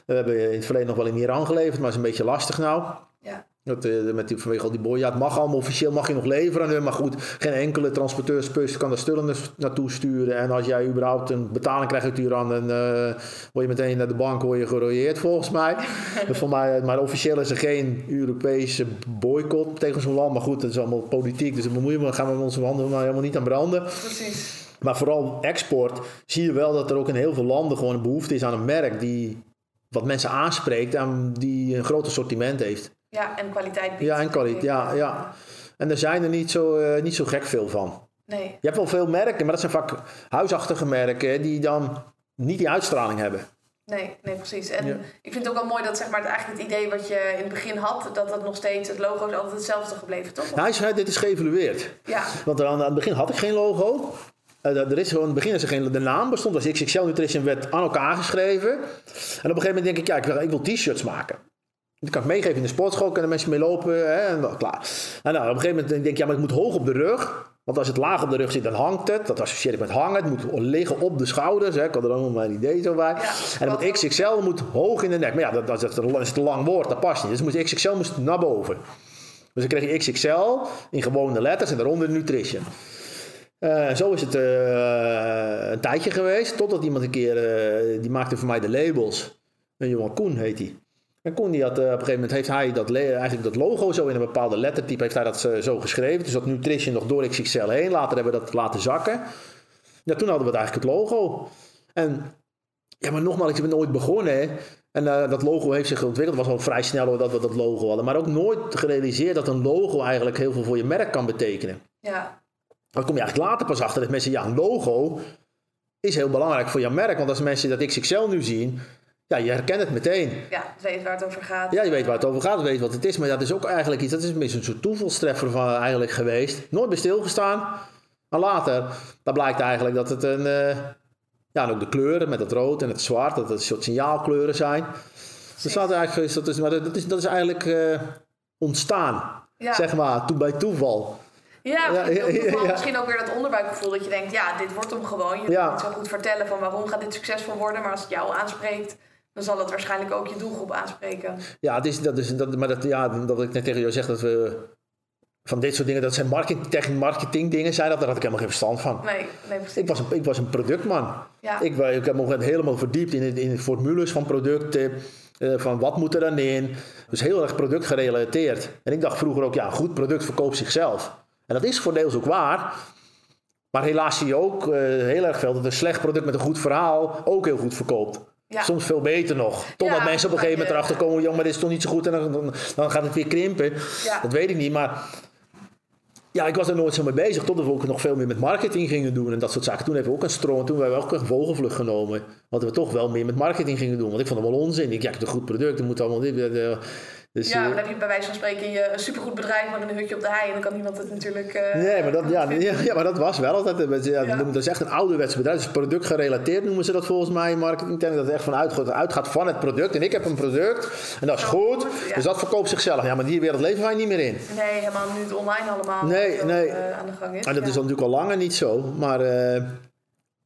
We hebben in het verleden nog wel in Iran geleverd, maar is een beetje lastig nou. Dat, eh, met die, vanwege al die boy. Ja, het mag allemaal officieel, mag je nog leveren aan hun. Maar goed, geen enkele transporteursbus kan daar stullen naartoe sturen. En als jij überhaupt een betaling krijgt uit Iran, dan eh, word je meteen naar de bank word je gerooieerd volgens mij. voor mij. Maar officieel is er geen Europese boycott tegen zo'n land. Maar goed, dat is allemaal politiek. Dus daar bemoeien we, gaan we met onze handen maar helemaal niet aan branden. Precies. Maar vooral export zie je wel dat er ook in heel veel landen gewoon een behoefte is aan een merk die wat mensen aanspreekt en die een groot assortiment heeft. Ja, en kwaliteit biedt. Ja, en kwaliteit, ja, ja. En er zijn er niet zo, uh, niet zo gek veel van. Nee. Je hebt wel veel merken, maar dat zijn vaak huisachtige merken die dan niet die uitstraling hebben. Nee, nee, precies. En ja. ik vind het ook wel mooi dat zeg maar, eigenlijk het idee wat je in het begin had, dat dat nog steeds, het logo is altijd hetzelfde gebleven, toch? Nou, is, dit is geëvalueerd. Ja. Want aan het begin had ik geen logo. Uh, er is gewoon, in het begin is er geen, de naam bestond als XXL Nutrition werd aan elkaar geschreven. En op een gegeven moment denk ik, ja, ik wil, ik wil t-shirts maken. Dat kan ik meegeven in de sportschool, kunnen mensen mee lopen hè, en dan, klaar. En nou, op een gegeven moment denk ik, ja, maar het moet hoog op de rug. Want als het laag op de rug zit, dan hangt het. Dat associeer ik met hangen. Het moet liggen op de schouders. Hè. Ik had er allemaal mijn idee zo bij. Ja, en dan moet XXL moet hoog in de nek. Maar ja, dat, dat is, een, is een lang woord, dat past niet. Dus moet XXL moest naar boven. Dus dan kreeg je XXL in gewone letters en daaronder nutrition. Uh, zo is het uh, een tijdje geweest. Totdat iemand een keer, uh, die maakte voor mij de labels. Een jongen Koen heet hij. En Koen die had, op een gegeven moment heeft hij dat, eigenlijk dat logo zo in een bepaalde lettertype heeft hij dat zo geschreven. Dus dat Nutrition nog door XXL heen. Later hebben we dat laten zakken. Ja, toen hadden we het eigenlijk het logo. En ja, maar nogmaals, ik ben nooit begonnen. En uh, dat logo heeft zich ontwikkeld. Het was al vrij snel dat we dat logo hadden. Maar ook nooit gerealiseerd dat een logo eigenlijk heel veel voor je merk kan betekenen. Ja. Dan kom je eigenlijk later pas achter dat mensen, ja, een logo is heel belangrijk voor je merk. Want als mensen dat XXL nu zien, ja, je herkent het meteen. Ja, je weet waar het over gaat. Ja, je weet waar het over gaat, je weet wat het is. Maar dat is ook eigenlijk iets, dat is een beetje een soort toevalstreffer van eigenlijk geweest. Nooit bij stilgestaan. Maar later, dan blijkt eigenlijk dat het een, uh, ja, en ook de kleuren met het rood en het zwart, dat het een soort signaalkleuren zijn. Dat, staat eigenlijk, dat, is, maar dat, is, dat is eigenlijk uh, ontstaan, Ja. zeg maar, toen bij toeval. Ja, Ja, misschien, ja, ook weer dat onderbuikgevoel dat je denkt, ja, dit wordt hem gewoon. Je Ja. kunt zo goed vertellen van waarom gaat dit succesvol worden, maar als het jou aanspreekt, dan zal het waarschijnlijk ook je doelgroep aanspreken. Ja, het is, dat is, dat, maar dat, ja, dat ik net tegen jou zeg dat we van dit soort dingen, dat zijn marketing, marketing dingen zijn, dat, daar had ik helemaal geen verstand van. Nee, nee precies. Ik was een, ik was een productman. Ja. Ik, ik heb me helemaal verdiept in, in de formules van producten. eh, van wat moet er dan in. Dus heel erg productgerelateerd. En ik dacht vroeger ook, ja, een goed product verkoopt zichzelf. En dat is voor deels ook waar. Maar helaas zie je ook eh, heel erg veel dat een slecht product met een goed verhaal ook heel goed verkoopt. Ja. Soms veel beter nog. Totdat Ja, mensen op een gegeven moment erachter komen, joh, maar dit is toch niet zo goed en dan, dan, dan gaat het weer krimpen. Ja. Dat weet ik niet, maar ja, ik was er nooit zo mee bezig. Totdat we ook nog veel meer met marketing gingen doen en dat soort zaken. Toen hebben we ook een stroom, toen hebben we ook een vogelvlucht genomen. Want we toch wel meer met marketing gingen doen. Want ik vond het wel onzin. Ik, ja, ik heb een goed product, dan moet allemaal dit. Dus, ja, maar eh, dan heb je bij wijze van spreken je een supergoed bedrijf, maar een hutje op de hei en dan kan niemand het natuurlijk... eh, Nee, maar dat, ja, vinden. ja, maar dat was wel altijd. Ja, Ja. Dat is echt een ouderwets bedrijf. Dus productgerelateerd noemen ze dat volgens mij in marketingtermen. Dat het echt van uitgaat, uitgaat van het product. En ik heb een product en dat is goed. ja. Dus dat verkoopt zichzelf. Ja, maar die wereld leven wij niet meer in. Nee, helemaal nu het online allemaal Nee, nee. eh, aan de gang is. En dat is natuurlijk al langer niet zo. Maar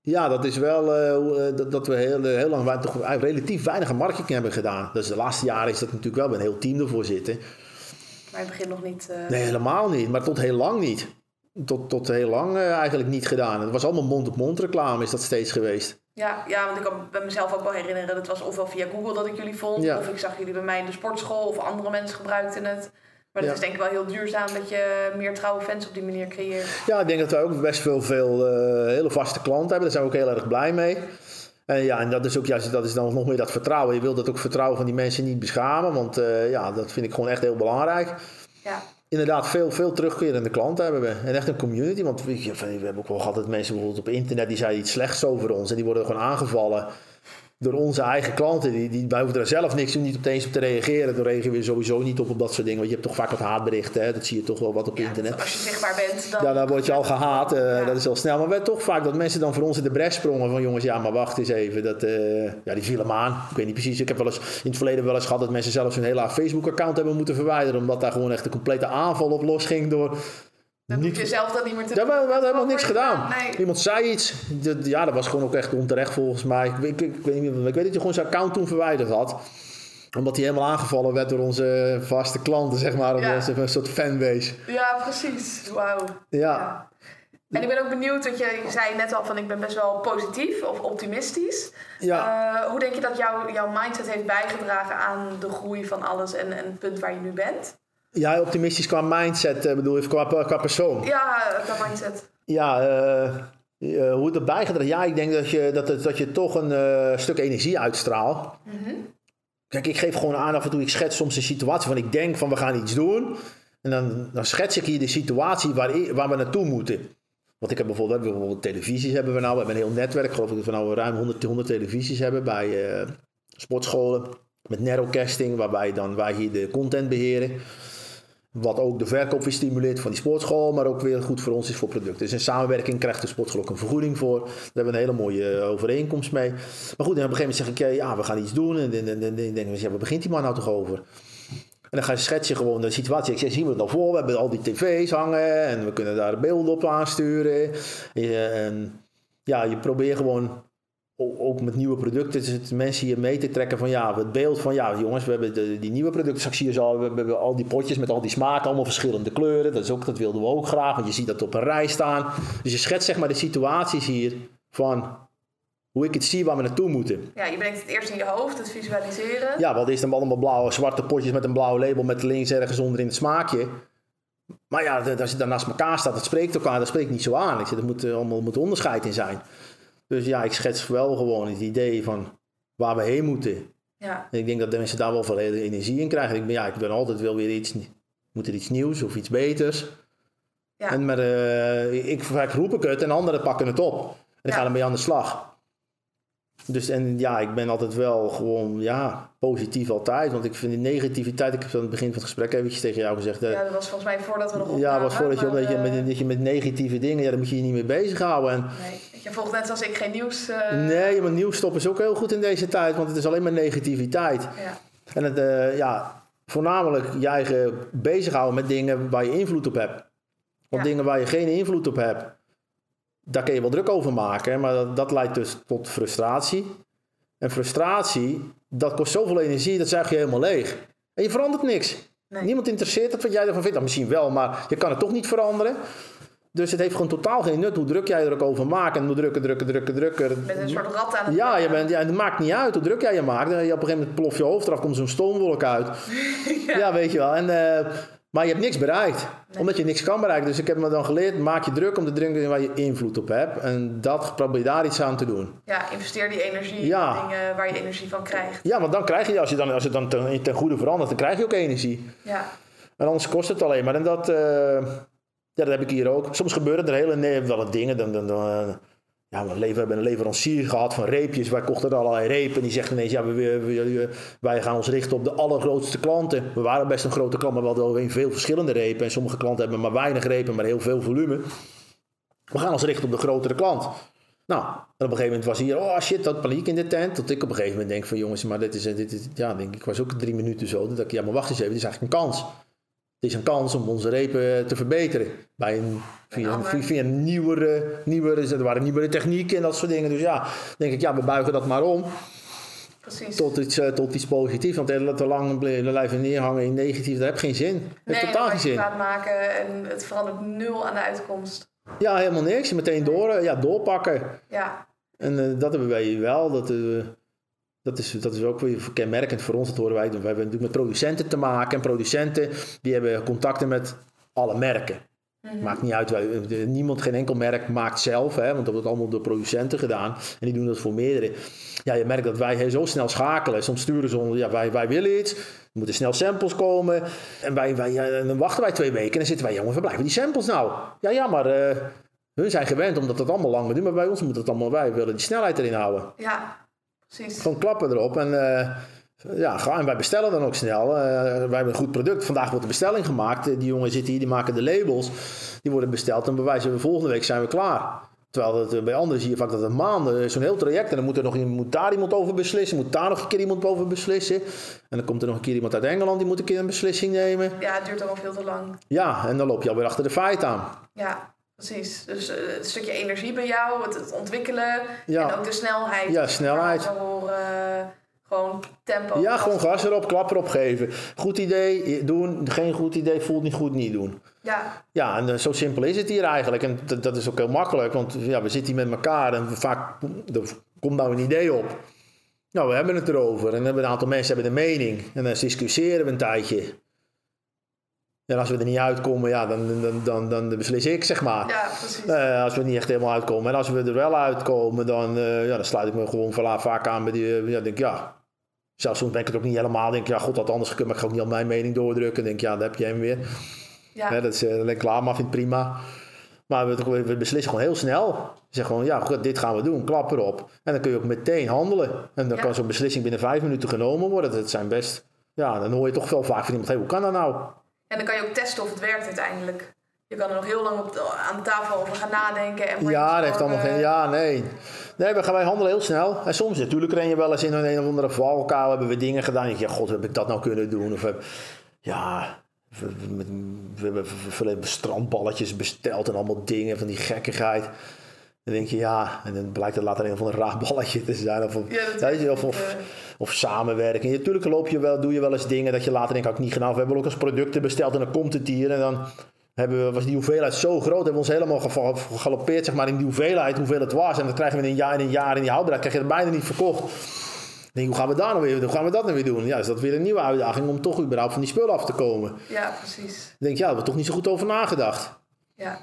ja, dat is wel eh, eh, dat, dat we heel, eh, heel lang toch eigenlijk relatief weinig marketing hebben gedaan. Dus de laatste jaren is dat natuurlijk wel bij een heel team ervoor zitten. Maar in het begin nog niet... Nee, helemaal niet. Maar tot heel lang niet. Tot, tot heel lang eigenlijk niet gedaan. Het was allemaal mond-op-mond reclame is dat steeds geweest. Ja, ja, want ik kan bij mezelf ook wel herinneren, dat was ofwel via Google dat ik jullie vond, Ja. of ik zag jullie bij mij in de sportschool, of andere mensen gebruikten het. Maar het Ja. is denk ik wel heel duurzaam dat je meer trouwe fans op die manier creëert. Ja, ik denk dat wij ook best veel, veel eh, hele vaste klanten hebben. Daar zijn we ook heel erg blij mee. En ja, en dat is ook juist, dat is dan nog meer dat vertrouwen. Je wilt dat ook vertrouwen van die mensen niet beschamen. Want eh, ja, dat vind ik gewoon echt heel belangrijk. Ja, Inderdaad, veel, veel terugkerende klanten hebben we. En echt een community. Want we hebben ook wel gehad dat mensen bijvoorbeeld op internet... die zeiden iets slechts over ons. En die worden gewoon aangevallen door onze eigen klanten. Die, die, wij hoeven er zelf niks niet opeens op te reageren. Daar reageren we sowieso niet op op dat soort dingen. Want je hebt toch vaak wat haatberichten. Hè? Dat zie je toch wel wat op ja internet. als je zichtbaar bent, dan... Ja, dan word je al gehaat. eh, Ja. Dat is al snel. Maar we toch vaak dat mensen dan voor ons in de bres sprongen. Van jongens, ja, maar wacht eens even. Dat, eh, ja, die viel hem aan. Ik weet niet precies. Ik heb wel eens in het verleden wel eens gehad dat mensen zelfs hun hele Facebook-account hebben moeten verwijderen. Omdat daar gewoon echt een complete aanval op losging door Dan niet, je zelf dat niet meer te Ja, we, we hadden helemaal niks gedaan. Iemand zei iets. ja, dat was gewoon ook echt onterecht volgens mij. Ik, ik, weet, niet, ik weet dat je gewoon zijn account toen verwijderd had omdat hij helemaal aangevallen werd door onze vaste klanten, zeg maar. Ja. Een soort fanbase. Ja, precies. Wauw. Ja. En ik ben ook benieuwd, want je zei net al van ik ben best wel positief of optimistisch. Ja. Uh, hoe denk je dat jouw jouw mindset heeft bijgedragen aan de groei van alles en, en het punt waar je nu bent? Ja, optimistisch qua mindset, uh, bedoel je, qua, qua persoon? Ja, qua mindset. Ja, uh, hoe het erbij bijgedragen? Ja, ik denk dat je, dat, het, dat je toch een stuk energie uitstraalt. Mm Kijk, ik geef gewoon aan af en toe, ik schets soms een situatie van ik denk van we gaan iets doen. En dan, dan schets ik hier de situatie waar, waar we naartoe moeten. Want ik heb bijvoorbeeld, bijvoorbeeld televisies hebben we nou. We hebben een heel netwerk, geloof ik, dat we nou ruim 100, 100 televisies hebben bij uh, sportscholen. Met narrowcasting, waarbij dan wij hier de content beheren. Wat ook de verkoop weer stimuleert van die sportschool, maar ook weer goed voor ons is voor producten. Dus in samenwerking krijgt de sportschool ook een vergoeding voor. Daar hebben we een hele mooie eh, overeenkomst mee. Maar goed, en op een gegeven moment zeg ik, ja, we gaan iets doen. En dan denk ik, ja, waar begint die man nou toch over? En dan ga je schetsen gewoon de situatie. Ik zeg, zien we het al voor? We hebben al die tv's hangen en we kunnen daar beelden op aansturen. En ja, je probeert gewoon ook met nieuwe producten, mensen hier mee te trekken van ja, het beeld van ja, jongens, we hebben de, die nieuwe producten, straks zie je al, we hebben al die potjes met al die smaken, allemaal verschillende kleuren. Dat, is ook, dat wilden we ook graag, want je ziet dat op een rij staan. Dus je schetst zeg maar de situaties hier van hoe ik het zie waar we naartoe moeten. Ja, je brengt het eerst in je hoofd, het visualiseren. Ja, want is dan allemaal blauwe, zwarte potjes met een blauw label met links ergens onderin het smaakje. Maar ja, als je dan naast elkaar staat, dat spreekt elkaar, dat spreekt niet zo aan. Ik zeg, er moet eh, allemaal moet onderscheid in zijn. Dus ja, ik schets wel gewoon het idee van waar we heen moeten. Ja. En ik denk dat de mensen daar wel veel energie in krijgen. Ik ben, ja, ik ben altijd wel weer iets, moet er iets nieuws of iets beters. Ja. En maar, uh, ik, vaak roep ik het en anderen pakken het op. En dan gaan ermee aan de slag. Dus en ja, ik ben altijd wel gewoon ja, positief altijd. Want ik vind die negativiteit, ik heb aan het begin van het gesprek eventjes tegen jou gezegd. ja, dat was volgens mij voordat we nog op. Ja, dat was voordat je, omdat je, met, dat je met negatieve dingen, ja, daar moet je je niet mee bezighouden. En, nee, je volgt net zoals ik geen nieuws. Uh... Nee, maar nieuws stoppen is ook heel goed in deze tijd, want het is alleen maar negativiteit. Ja. En het, uh, ja, voornamelijk je eigen bezighouden met dingen waar je invloed op hebt. Want dingen waar je geen invloed op hebt, daar kun je wel druk over maken, maar dat, dat leidt dus tot frustratie. En frustratie, dat kost zoveel energie, dat zuig je helemaal leeg. En je verandert niks. Niemand interesseert het wat jij ervan vindt. Nou, misschien wel, maar je kan het toch niet veranderen. Dus het heeft gewoon totaal geen nut hoe druk jij er ook over maakt. En hoe drukker, drukker, drukker, drukker. Met een soort rat aan het Ja, je bent, ja, het maakt niet uit hoe druk jij je maakt. En op een gegeven moment plof je hoofd eraf, komt zo'n stoomwolk uit. ja. weet je wel. En, uh, maar je hebt niks bereikt. Omdat je niks kan bereiken. Dus ik heb me dan geleerd, maak je druk om te drinken waar je invloed op hebt. En dat probeer je daar iets aan te doen. Ja, investeer die energie in dingen waar je energie van krijgt. Ja, want dan krijg je, als, je dan, als het dan ten, ten goede verandert, dan krijg je ook energie. Ja. En anders kost het alleen maar. En dat, uh, ja, dat heb ik hier ook. Soms gebeuren er hele nee, dingen. Dan, dan, dan, ja, we hebben een leverancier gehad van reepjes. Wij kochten er allerlei repen. En die zegt ineens, ja, we, we, wij gaan ons richten op de allergrootste klanten. We waren best een grote klant, maar we hadden veel verschillende repen. En sommige klanten hebben maar weinig repen, maar heel veel volume. We gaan ons richten op de grotere klant. Nou, en op een gegeven moment was hier, oh shit, dat paniek in de tent. Tot ik op een gegeven moment denk van, jongens, maar dit is, dit is ja, denk ik, was ook drie minuten zo. Dat ik, ja, maar wacht eens even, dit is eigenlijk een kans is een kans om onze repen te verbeteren. Bij een, via, via, een nieuwere, nieuwere, er waren nieuwere technieken en dat soort dingen. Dus ja, denk ik, ja, we buigen dat maar om. Precies. Tot iets, uh, tot iets positiefs. Want te lang blijven neerhangen in negatief, dat heeft geen zin. Dat heeft nee, totaal geen zin. maken en het verandert nul aan de uitkomst. Ja, helemaal niks. Meteen door, eh, ja, doorpakken. Ja. En uh, dat hebben wij wel. Dat, uh, dat is, dat is ook weer kenmerkend voor ons. Dat horen wij. We hebben natuurlijk met producenten te maken. En producenten die hebben contacten met alle merken. Mm Maakt niet uit. Wij, niemand, geen enkel merk maakt zelf. Hè, want dat wordt allemaal door producenten gedaan. En die doen dat voor meerdere. Ja, je merkt dat wij zo snel schakelen. Soms sturen ze ons, ja, wij, wij willen iets. Er moeten snel samples komen. En, wij, wij, ja, dan wachten wij twee weken. En dan zitten wij, jongens, waar blijven die samples nou? Ja, ja, maar uh, hun zijn gewend omdat dat allemaal lang moet doen. Maar bij ons moet het allemaal, wij willen die snelheid erin houden. Ja, Precies. Gewoon klappen erop en uh, ja, en wij bestellen dan ook snel. Uh, wij hebben een goed product. Vandaag wordt de bestelling gemaakt. Die jongen zitten hier, die maken de labels. Die worden besteld en bewijzen we volgende week zijn we klaar. Terwijl het, bij anderen zie je vaak dat het maanden, zo'n heel traject. En dan moet, er nog, moet daar iemand over beslissen. Moet daar nog een keer iemand over beslissen. En dan komt er nog een keer iemand uit Engeland die moet een keer een beslissing nemen. Ja, het duurt allemaal veel te lang. Ja, en dan loop je alweer achter de feiten aan. Ja, precies. Dus uh, het stukje energie bij jou, het, het ontwikkelen ja. en ook de snelheid. Ja, snelheid. Horen, gewoon tempo. Ja, gewoon gas erop, klap erop geven. Goed idee, doen. Geen goed idee, voelt niet goed, niet doen. Ja. Ja, en uh, zo simpel is het hier eigenlijk. En dat is ook heel makkelijk, want ja, we zitten hier met elkaar en vaak er komt nou een idee op. Nou, we hebben het erover en hebben een aantal mensen hebben een mening. En dan discussiëren we een tijdje. En als we er niet uitkomen, ja, dan, dan, dan, dan beslis ik, zeg maar. Ja, precies. Uh, als we er niet echt helemaal uitkomen. En als we er wel uitkomen, dan, uh, ja, dan sluit ik me gewoon vaak aan bij die... Uh, ja, denk ja, zelfs soms ben ik het ook niet helemaal. denk ja, god, dat anders gekund, maar ik ga ook niet op mijn mening doordrukken. denk ja, daar heb je hem weer. Ja. dat is uh, klaar, maar vind prima. Maar we, we, beslissen gewoon heel snel. Zeggen gewoon, ja, goed, dit gaan we doen, klap erop. En dan kun je ook meteen handelen. En dan kan zo'n beslissing binnen vijf minuten genomen worden. Dat zijn best, ja, dan hoor je toch wel vaak van iemand, hey, hoe kan dat nou? En dan kan je ook testen of het werkt uiteindelijk. Je kan er nog heel lang op aan de tafel over gaan nadenken. En ja, dat heeft allemaal geen. Ja, nee. Nee, we gaan wij handelen heel snel. En soms natuurlijk ren je wel eens in een, een of andere valkuil. Hebben we dingen gedaan. Je ja, god, heb ik dat nou kunnen doen? Of heb, ja, we, we, we, hebben strandballetjes besteld en allemaal dingen van die gekkigheid. Dan denk je ja, en dan blijkt het later een van een raar balletje te zijn. Of, ja, of, of, of, samenwerking. Ja, natuurlijk loop je wel, doe je wel eens dingen dat je later denkt, had ik niet gedaan. we hebben ook eens producten besteld en dan komt het hier. En dan hebben we, was die hoeveelheid zo groot, hebben we ons helemaal gegalopeerd zeg maar, in die hoeveelheid, hoeveel het was. En dat krijgen we in een jaar, in een jaar in die houdbaarheid, krijg je het bijna niet verkocht. Denk, hoe gaan we daar nou weer, hoe gaan we dat nou weer doen? Ja, is dat weer een nieuwe uitdaging om toch überhaupt van die spullen af te komen. Ja, precies. denk, ja, daar hebben we toch niet zo goed over nagedacht. Ja.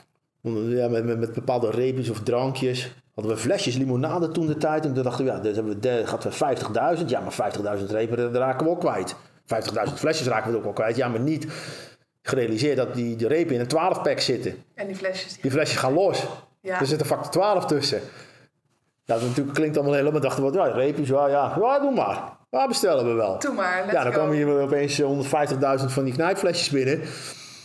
Ja, met, met, met bepaalde reepjes of drankjes. Hadden we flesjes limonade toen de tijd. En toen dachten we, ja, dat hebben we, gaat we 50.000. Ja, maar 50.000 repen, raken we ook kwijt. 50.000 flesjes raken we ook wel kwijt. Ja, maar niet gerealiseerd dat die, die repen in een 12-pack zitten. En die flesjes? Die, die flesjes gaan los. Ja. Er zit een factor 12 tussen. Ja, dat natuurlijk klinkt allemaal helemaal. dachten we, ja, reepjes, ja, ja, ja, doe maar. Ja, bestellen we wel. Doe maar, Ja, dan komen hier opeens 150.000 van die knijpflesjes binnen.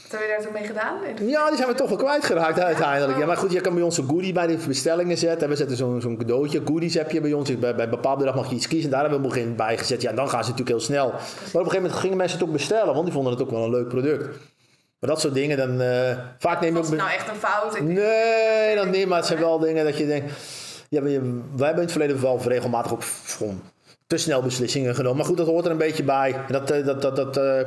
Wat heb je daar toen mee gedaan? Ja, die zijn we toch wel kwijtgeraakt uiteindelijk. Ja, maar goed, je kan bij ons een goodie bij de bestellingen zetten. We zetten zo'n zo'n cadeautje. Goodies heb je bij ons. Bij, bij bepaalde dag mag je iets kiezen. Daar hebben we begin bij gezet. Ja, dan gaan ze natuurlijk heel snel. Maar op een gegeven moment gingen mensen het ook bestellen. Want die vonden het ook wel een leuk product. Maar dat soort dingen, dan... Uh, vaak neem je ook... nou echt een fout? Nee, dan niet. Maar het zijn wel dingen dat je denkt... Ja, wij hebben in het verleden wel regelmatig ook gewoon te snel beslissingen genomen. Maar goed, dat hoort er een beetje bij. Dat, eh, dat, dat, dat uh,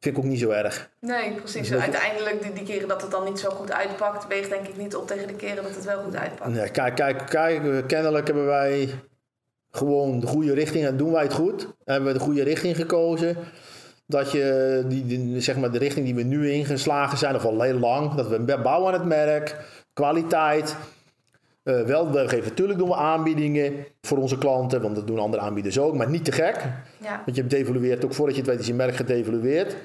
vind ik ook niet zo erg. Nee, precies. Dus Uiteindelijk, die, die, keren dat het dan niet zo goed uitpakt, weegt denk ik niet op tegen de keren dat het wel goed uitpakt. Nee, kijk, kijk, kijk, kennelijk hebben wij gewoon de goede richting en doen wij het goed. Hebben we de goede richting gekozen. Dat je die, die, zeg maar de richting die we nu ingeslagen zijn, of al heel lang, dat we bouwen aan het merk, kwaliteit. Uh, wel, we geven natuurlijk doen we aanbiedingen voor onze klanten, want dat doen andere aanbieders ook, maar niet te gek. Ja. Want je devalueert ook voordat je het weet is je merk gedevalueerd.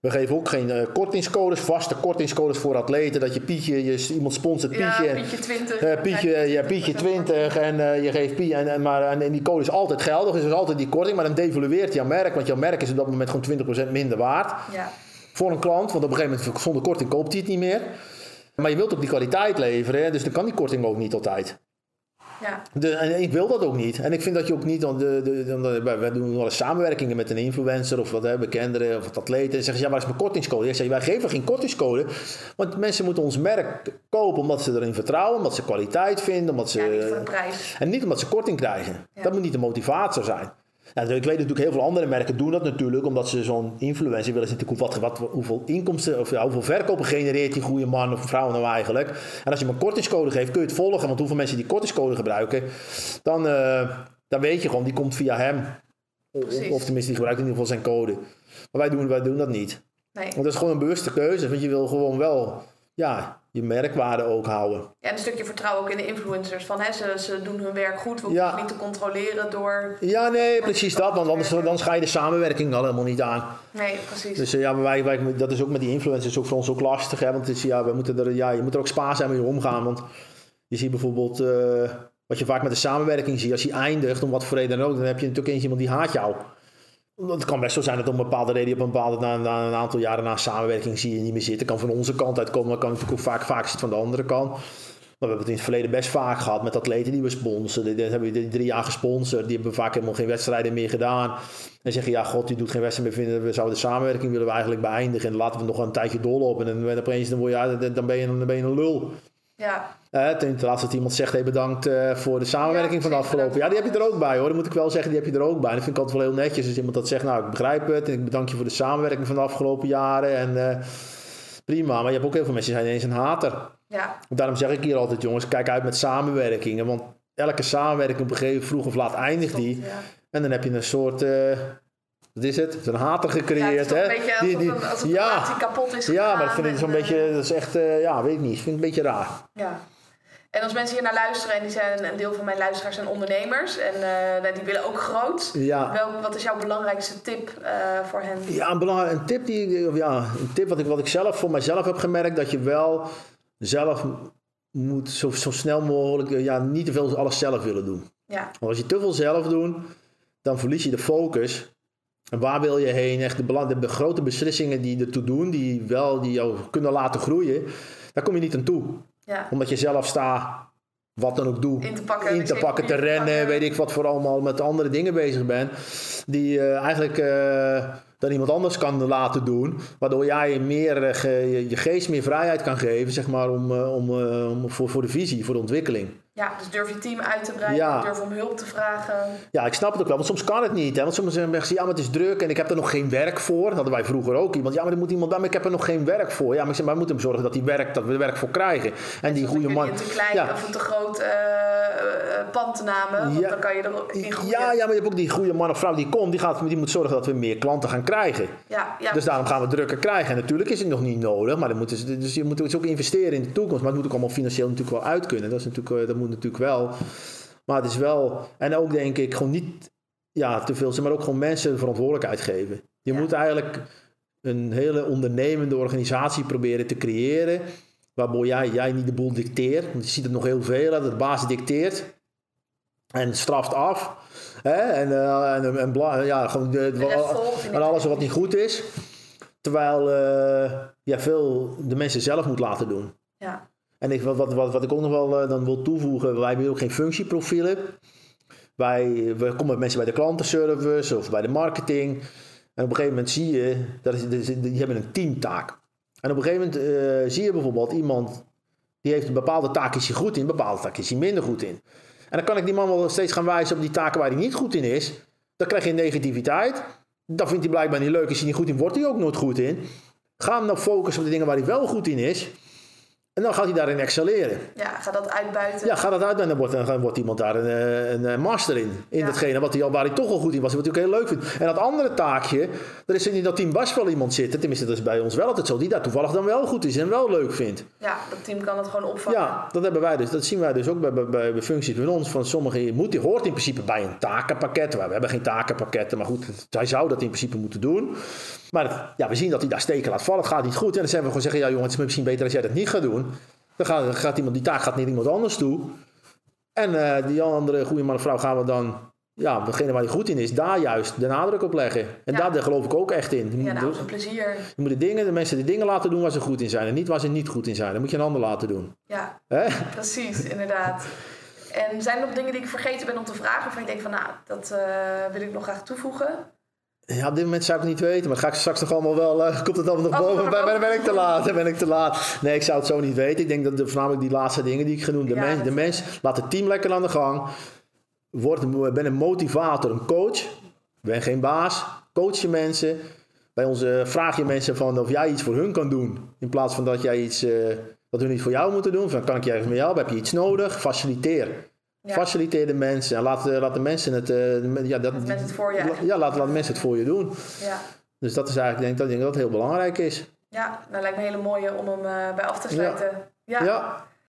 We geven ook geen uh, kortingscodes, vaste kortingscodes voor atleten. Dat je Pietje, je, iemand sponsort Pietje. Ja, Pietje 20. Uh, Pietje, ja, Pietje 20 en uh, je geeft Pietje. En, en, maar, en, die code is altijd geldig, dus er is altijd die korting. Maar dan devalueert jouw merk, want jouw merk is op dat moment gewoon 20% minder waard. Ja. Voor een klant, want op een gegeven moment zonder korting koopt hij het niet meer. Maar je wilt ook die kwaliteit leveren, dus dan kan die korting ook niet altijd. Ja. De, en ik wil dat ook niet. En ik vind dat je ook niet, de, de, de, we doen wel eens samenwerkingen met een influencer of wat hè, bekenderen of wat atleten. En zeggen ze, ja, waar is mijn kortingscode? Ik zeg, wij geven geen kortingscode, want mensen moeten ons merk kopen omdat ze erin vertrouwen, omdat ze kwaliteit vinden, omdat ze... Ja, niet voor de prijs. En niet omdat ze korting krijgen. Dat moet niet de motivatie zijn. Nou, ik weet natuurlijk, heel veel andere merken doen dat natuurlijk, omdat ze zo'n influencer willen zien wat, wat, hoeveel inkomsten of ja, hoeveel verkopen genereert die goede man of vrouw nou eigenlijk. En als je hem een kortingscode geeft, kun je het volgen, want hoeveel mensen die kortingscode gebruiken, dan, uh, dan weet je gewoon, die komt via hem. Precies. Of tenminste, die gebruikt in ieder geval zijn code. Maar wij doen, wij doen dat niet. Nee. Want dat is gewoon een bewuste keuze, want je wil gewoon wel, ja, je merkwaarde ook houden. Ja, en een stukje vertrouwen ook in de influencers. Van, hè, ze, ze doen hun werk goed, we hoeven niet te controleren door... Ja, nee, precies dat. Want anders, dan ga je de samenwerking al helemaal niet aan. Nee, precies. Dus ja, wij, wij, dat is ook met die influencers ook voor ons ook lastig. Hè? Want het is, ja, we moeten er, ja, je moet er ook spaarzaam mee omgaan. Want je ziet bijvoorbeeld... Uh, wat je vaak met de samenwerking ziet. Als je eindigt, om wat voor reden dan ook... dan heb je natuurlijk eens iemand die haat jou. Het kan best zo zijn dat om een bepaalde reden op een bepaalde na, een aantal jaren na samenwerking zie je niet meer zitten. kan van onze kant uitkomen, maar kan natuurlijk ook vaak, vaak zitten van de andere kant. we hebben het in het verleden best vaak gehad met atleten die we sponsoren. Die hebben we drie jaar gesponsord. Die hebben vaak helemaal geen wedstrijden meer gedaan. En zeggen, ja, god, die doet geen wedstrijd meer. Vinden, we zouden de samenwerking willen we eigenlijk beëindigen. En laten we nog een tijdje doorlopen. En dan opeens dan, dan, ben je, dan ben je een lul. Ja. Uh, ten laatste dat iemand zegt, hey, bedankt uh, voor de samenwerking van de afgelopen Ja, die heb je er ook bij hoor. Dat moet ik wel zeggen, die heb je er ook bij. En dat vind ik altijd wel heel netjes. Als iemand dat zegt, nou, ik begrijp het. En ik bedank je voor de samenwerking van de afgelopen jaren. En uh, prima. Maar je hebt ook heel veel mensen die zijn ineens een hater. Ja. Daarom zeg ik hier altijd, jongens, kijk uit met samenwerkingen. Want elke samenwerking op een gegeven vroeg of laat eindigt die. Ja. En dan heb je een soort. Wat is het? Een hater gecreëerd. Ja, hè? Een beetje die, die, als ja, kapot is. Ja, maar dat vind ik zo'n beetje. Dat is echt. Uh, ja, weet ik niet. vind ik een beetje raar. Ja. En als mensen hier naar luisteren, en die zijn een deel van mijn luisteraars zijn ondernemers en uh, die willen ook groot. Ja. Wel, wat is jouw belangrijkste tip uh, voor hen? Ja, een, een tip die, ja, een tip wat ik, wat ik zelf voor mijzelf heb gemerkt, dat je wel zelf moet zo, zo snel mogelijk ja, niet te veel alles zelf willen doen. Ja. Want als je te veel zelf doet, dan verlies je de focus. En waar wil je heen? Echt de, belang, de grote beslissingen die ertoe doen, die, wel, die jou kunnen laten groeien, daar kom je niet aan toe. Ja. Omdat je zelf staat, wat dan ook doe, in te pakken, in te, pakken, te rennen, pakken. weet ik wat voor allemaal met andere dingen bezig bent. Die uh, eigenlijk uh, dan iemand anders kan laten doen. Waardoor jij meer, ge, je geest meer vrijheid kan geven, zeg maar, om, om, om, voor, voor de visie, voor de ontwikkeling. Ja, dus durf je team uit te breiden, Ja. durf om hulp te vragen. Ja, ik snap het ook wel, want soms kan het niet. Hè? Want soms zeggen mensen, ja, maar het is druk en ik heb er nog geen werk voor. Dat hadden wij vroeger ook iemand. Ja, maar er moet iemand bij, maar ik heb er nog geen werk voor. Ja, maar ik zeg, maar we moeten hem zorgen dat, die werk, dat we er werk voor krijgen. En die goede man... een te klein Ja. of een te groot eh, pand te namen, want Ja. dan kan je erin groeien. Ja, ja, maar je hebt ook die goede man of vrouw die komt, die, gaat, die moet zorgen dat we meer klanten gaan krijgen. ja, ja, Dus daarom gaan we drukker krijgen. En natuurlijk is het nog niet nodig, maar dan moeten ze, dus je moet dus ook investeren in de toekomst. Maar het moet ook allemaal financieel natuurlijk wel uit kunnen. Dat, is natuurlijk, eh, dat moet natuurlijk wel. Maar het is wel, en ook denk ik, gewoon niet ja, te veel, maar ook gewoon mensen de verantwoordelijkheid geven. Je Ja. moet eigenlijk een hele ondernemende organisatie proberen te creëren. Waarbij jij, jij niet de boel dicteert. Want je ziet het nog heel veel, dat de baas dicteert. En straft af. Hè? En, eh, en, en, ja, gewoon de, en alles wat niet goed is. Terwijl eh, ja, veel de mensen zelf moet laten doen. ja. En wat, wat, wat ik ook nog wel eh, dan wil toevoegen, wij hebben ook geen functieprofielen. Wij, we komen met mensen bij de klantenservice of bij de marketing. En op een gegeven moment zie je, dat is, die hebben een teamtaak. En op een gegeven moment eh, zie je bijvoorbeeld iemand, die heeft een bepaalde taak is hij goed in, een bepaalde taak is hij minder goed in. En dan kan ik die man wel steeds gaan wijzen op die taken waar hij niet goed in is. Dan krijg je negativiteit. Dat vindt hij blijkbaar niet leuk. Is hij niet goed in, wordt hij ook nooit goed in. Ga hem dan focussen op de dingen waar hij wel goed in is. En dan gaat hij daarin excelleren. ja, ga dat uitbuiten. Ja, ga dat uit en dan wordt, dan wordt iemand daar een, eh, een, eh, master in. In Ja. datgene wat hij, al- waar hij toch al goed in was. Wat hij ook heel leuk vindt. En dat andere taakje, er is in dat team best wel iemand zitten. Tenminste, dat is bij ons wel altijd zo. Die daar toevallig dan wel goed is en wel leuk vindt. Ja, dat team kan het gewoon opvangen. Ja, dat hebben wij dus. Dat zien wij dus ook bij, bij, bij, bij functies van ons. Van sommige je moet, die hoort in principe bij een takenpakket. We hebben geen takenpakketten, maar goed, hij zou dat in principe moeten doen. Maar ja, we zien dat hij daar steken laat vallen. Het gaat niet goed. En dan zijn we gewoon zeggen, ja jongen, het is misschien beter als jij dat niet gaat doen. Dan gaat, gaat iemand, die taak gaat naar iemand anders toe. En eh, die andere goede man of vrouw gaan we dan, ja, degene waar hij goed in is, daar juist de nadruk op leggen. En Ja. daar, geloof ik ook echt in. Je Ja, moet, nou, zo'n plezier. je moet de, dingen, de mensen de dingen laten doen waar ze goed in zijn. En niet waar ze niet goed in zijn. Dat moet je een ander laten doen. Ja, precies, inderdaad. En zijn er nog dingen die ik vergeten ben om te vragen? Waarvan ik denk van, nou, dat eh, wil ik nog graag toevoegen. Ja, op dit moment zou ik het niet weten, maar ga ik straks toch allemaal wel. eh, komt het allemaal nog Oh, boven? Ben, ben, ben ik te laat? Ben ik te laat. Nee, ik zou het zo niet weten. Ik denk dat de, voornamelijk die laatste dingen die ik genoemd. De, Ja, mens, dat- de mens laat het team lekker aan de gang. Word, ben een motivator, een coach. Ben geen baas. Coach je mensen. Bij ons eh, vraag je mensen van of jij iets voor hun kan doen. In plaats van dat jij iets. eh, dat hun iets voor jou moeten doen. Van kan ik je ergens mee helpen? Heb je iets nodig? Faciliteer. Ja. Faciliteer de mensen. En laat, eh, laat de mensen het. eh, ja, dat, Dat mensen het voor je ja, laat, laat mensen het voor je doen. Ja. Dus dat is eigenlijk, denk ik, dat, ik denk dat het heel belangrijk is. Ja, nou lijkt me een hele mooie om hem eh, bij af te sluiten. Ja. Ja,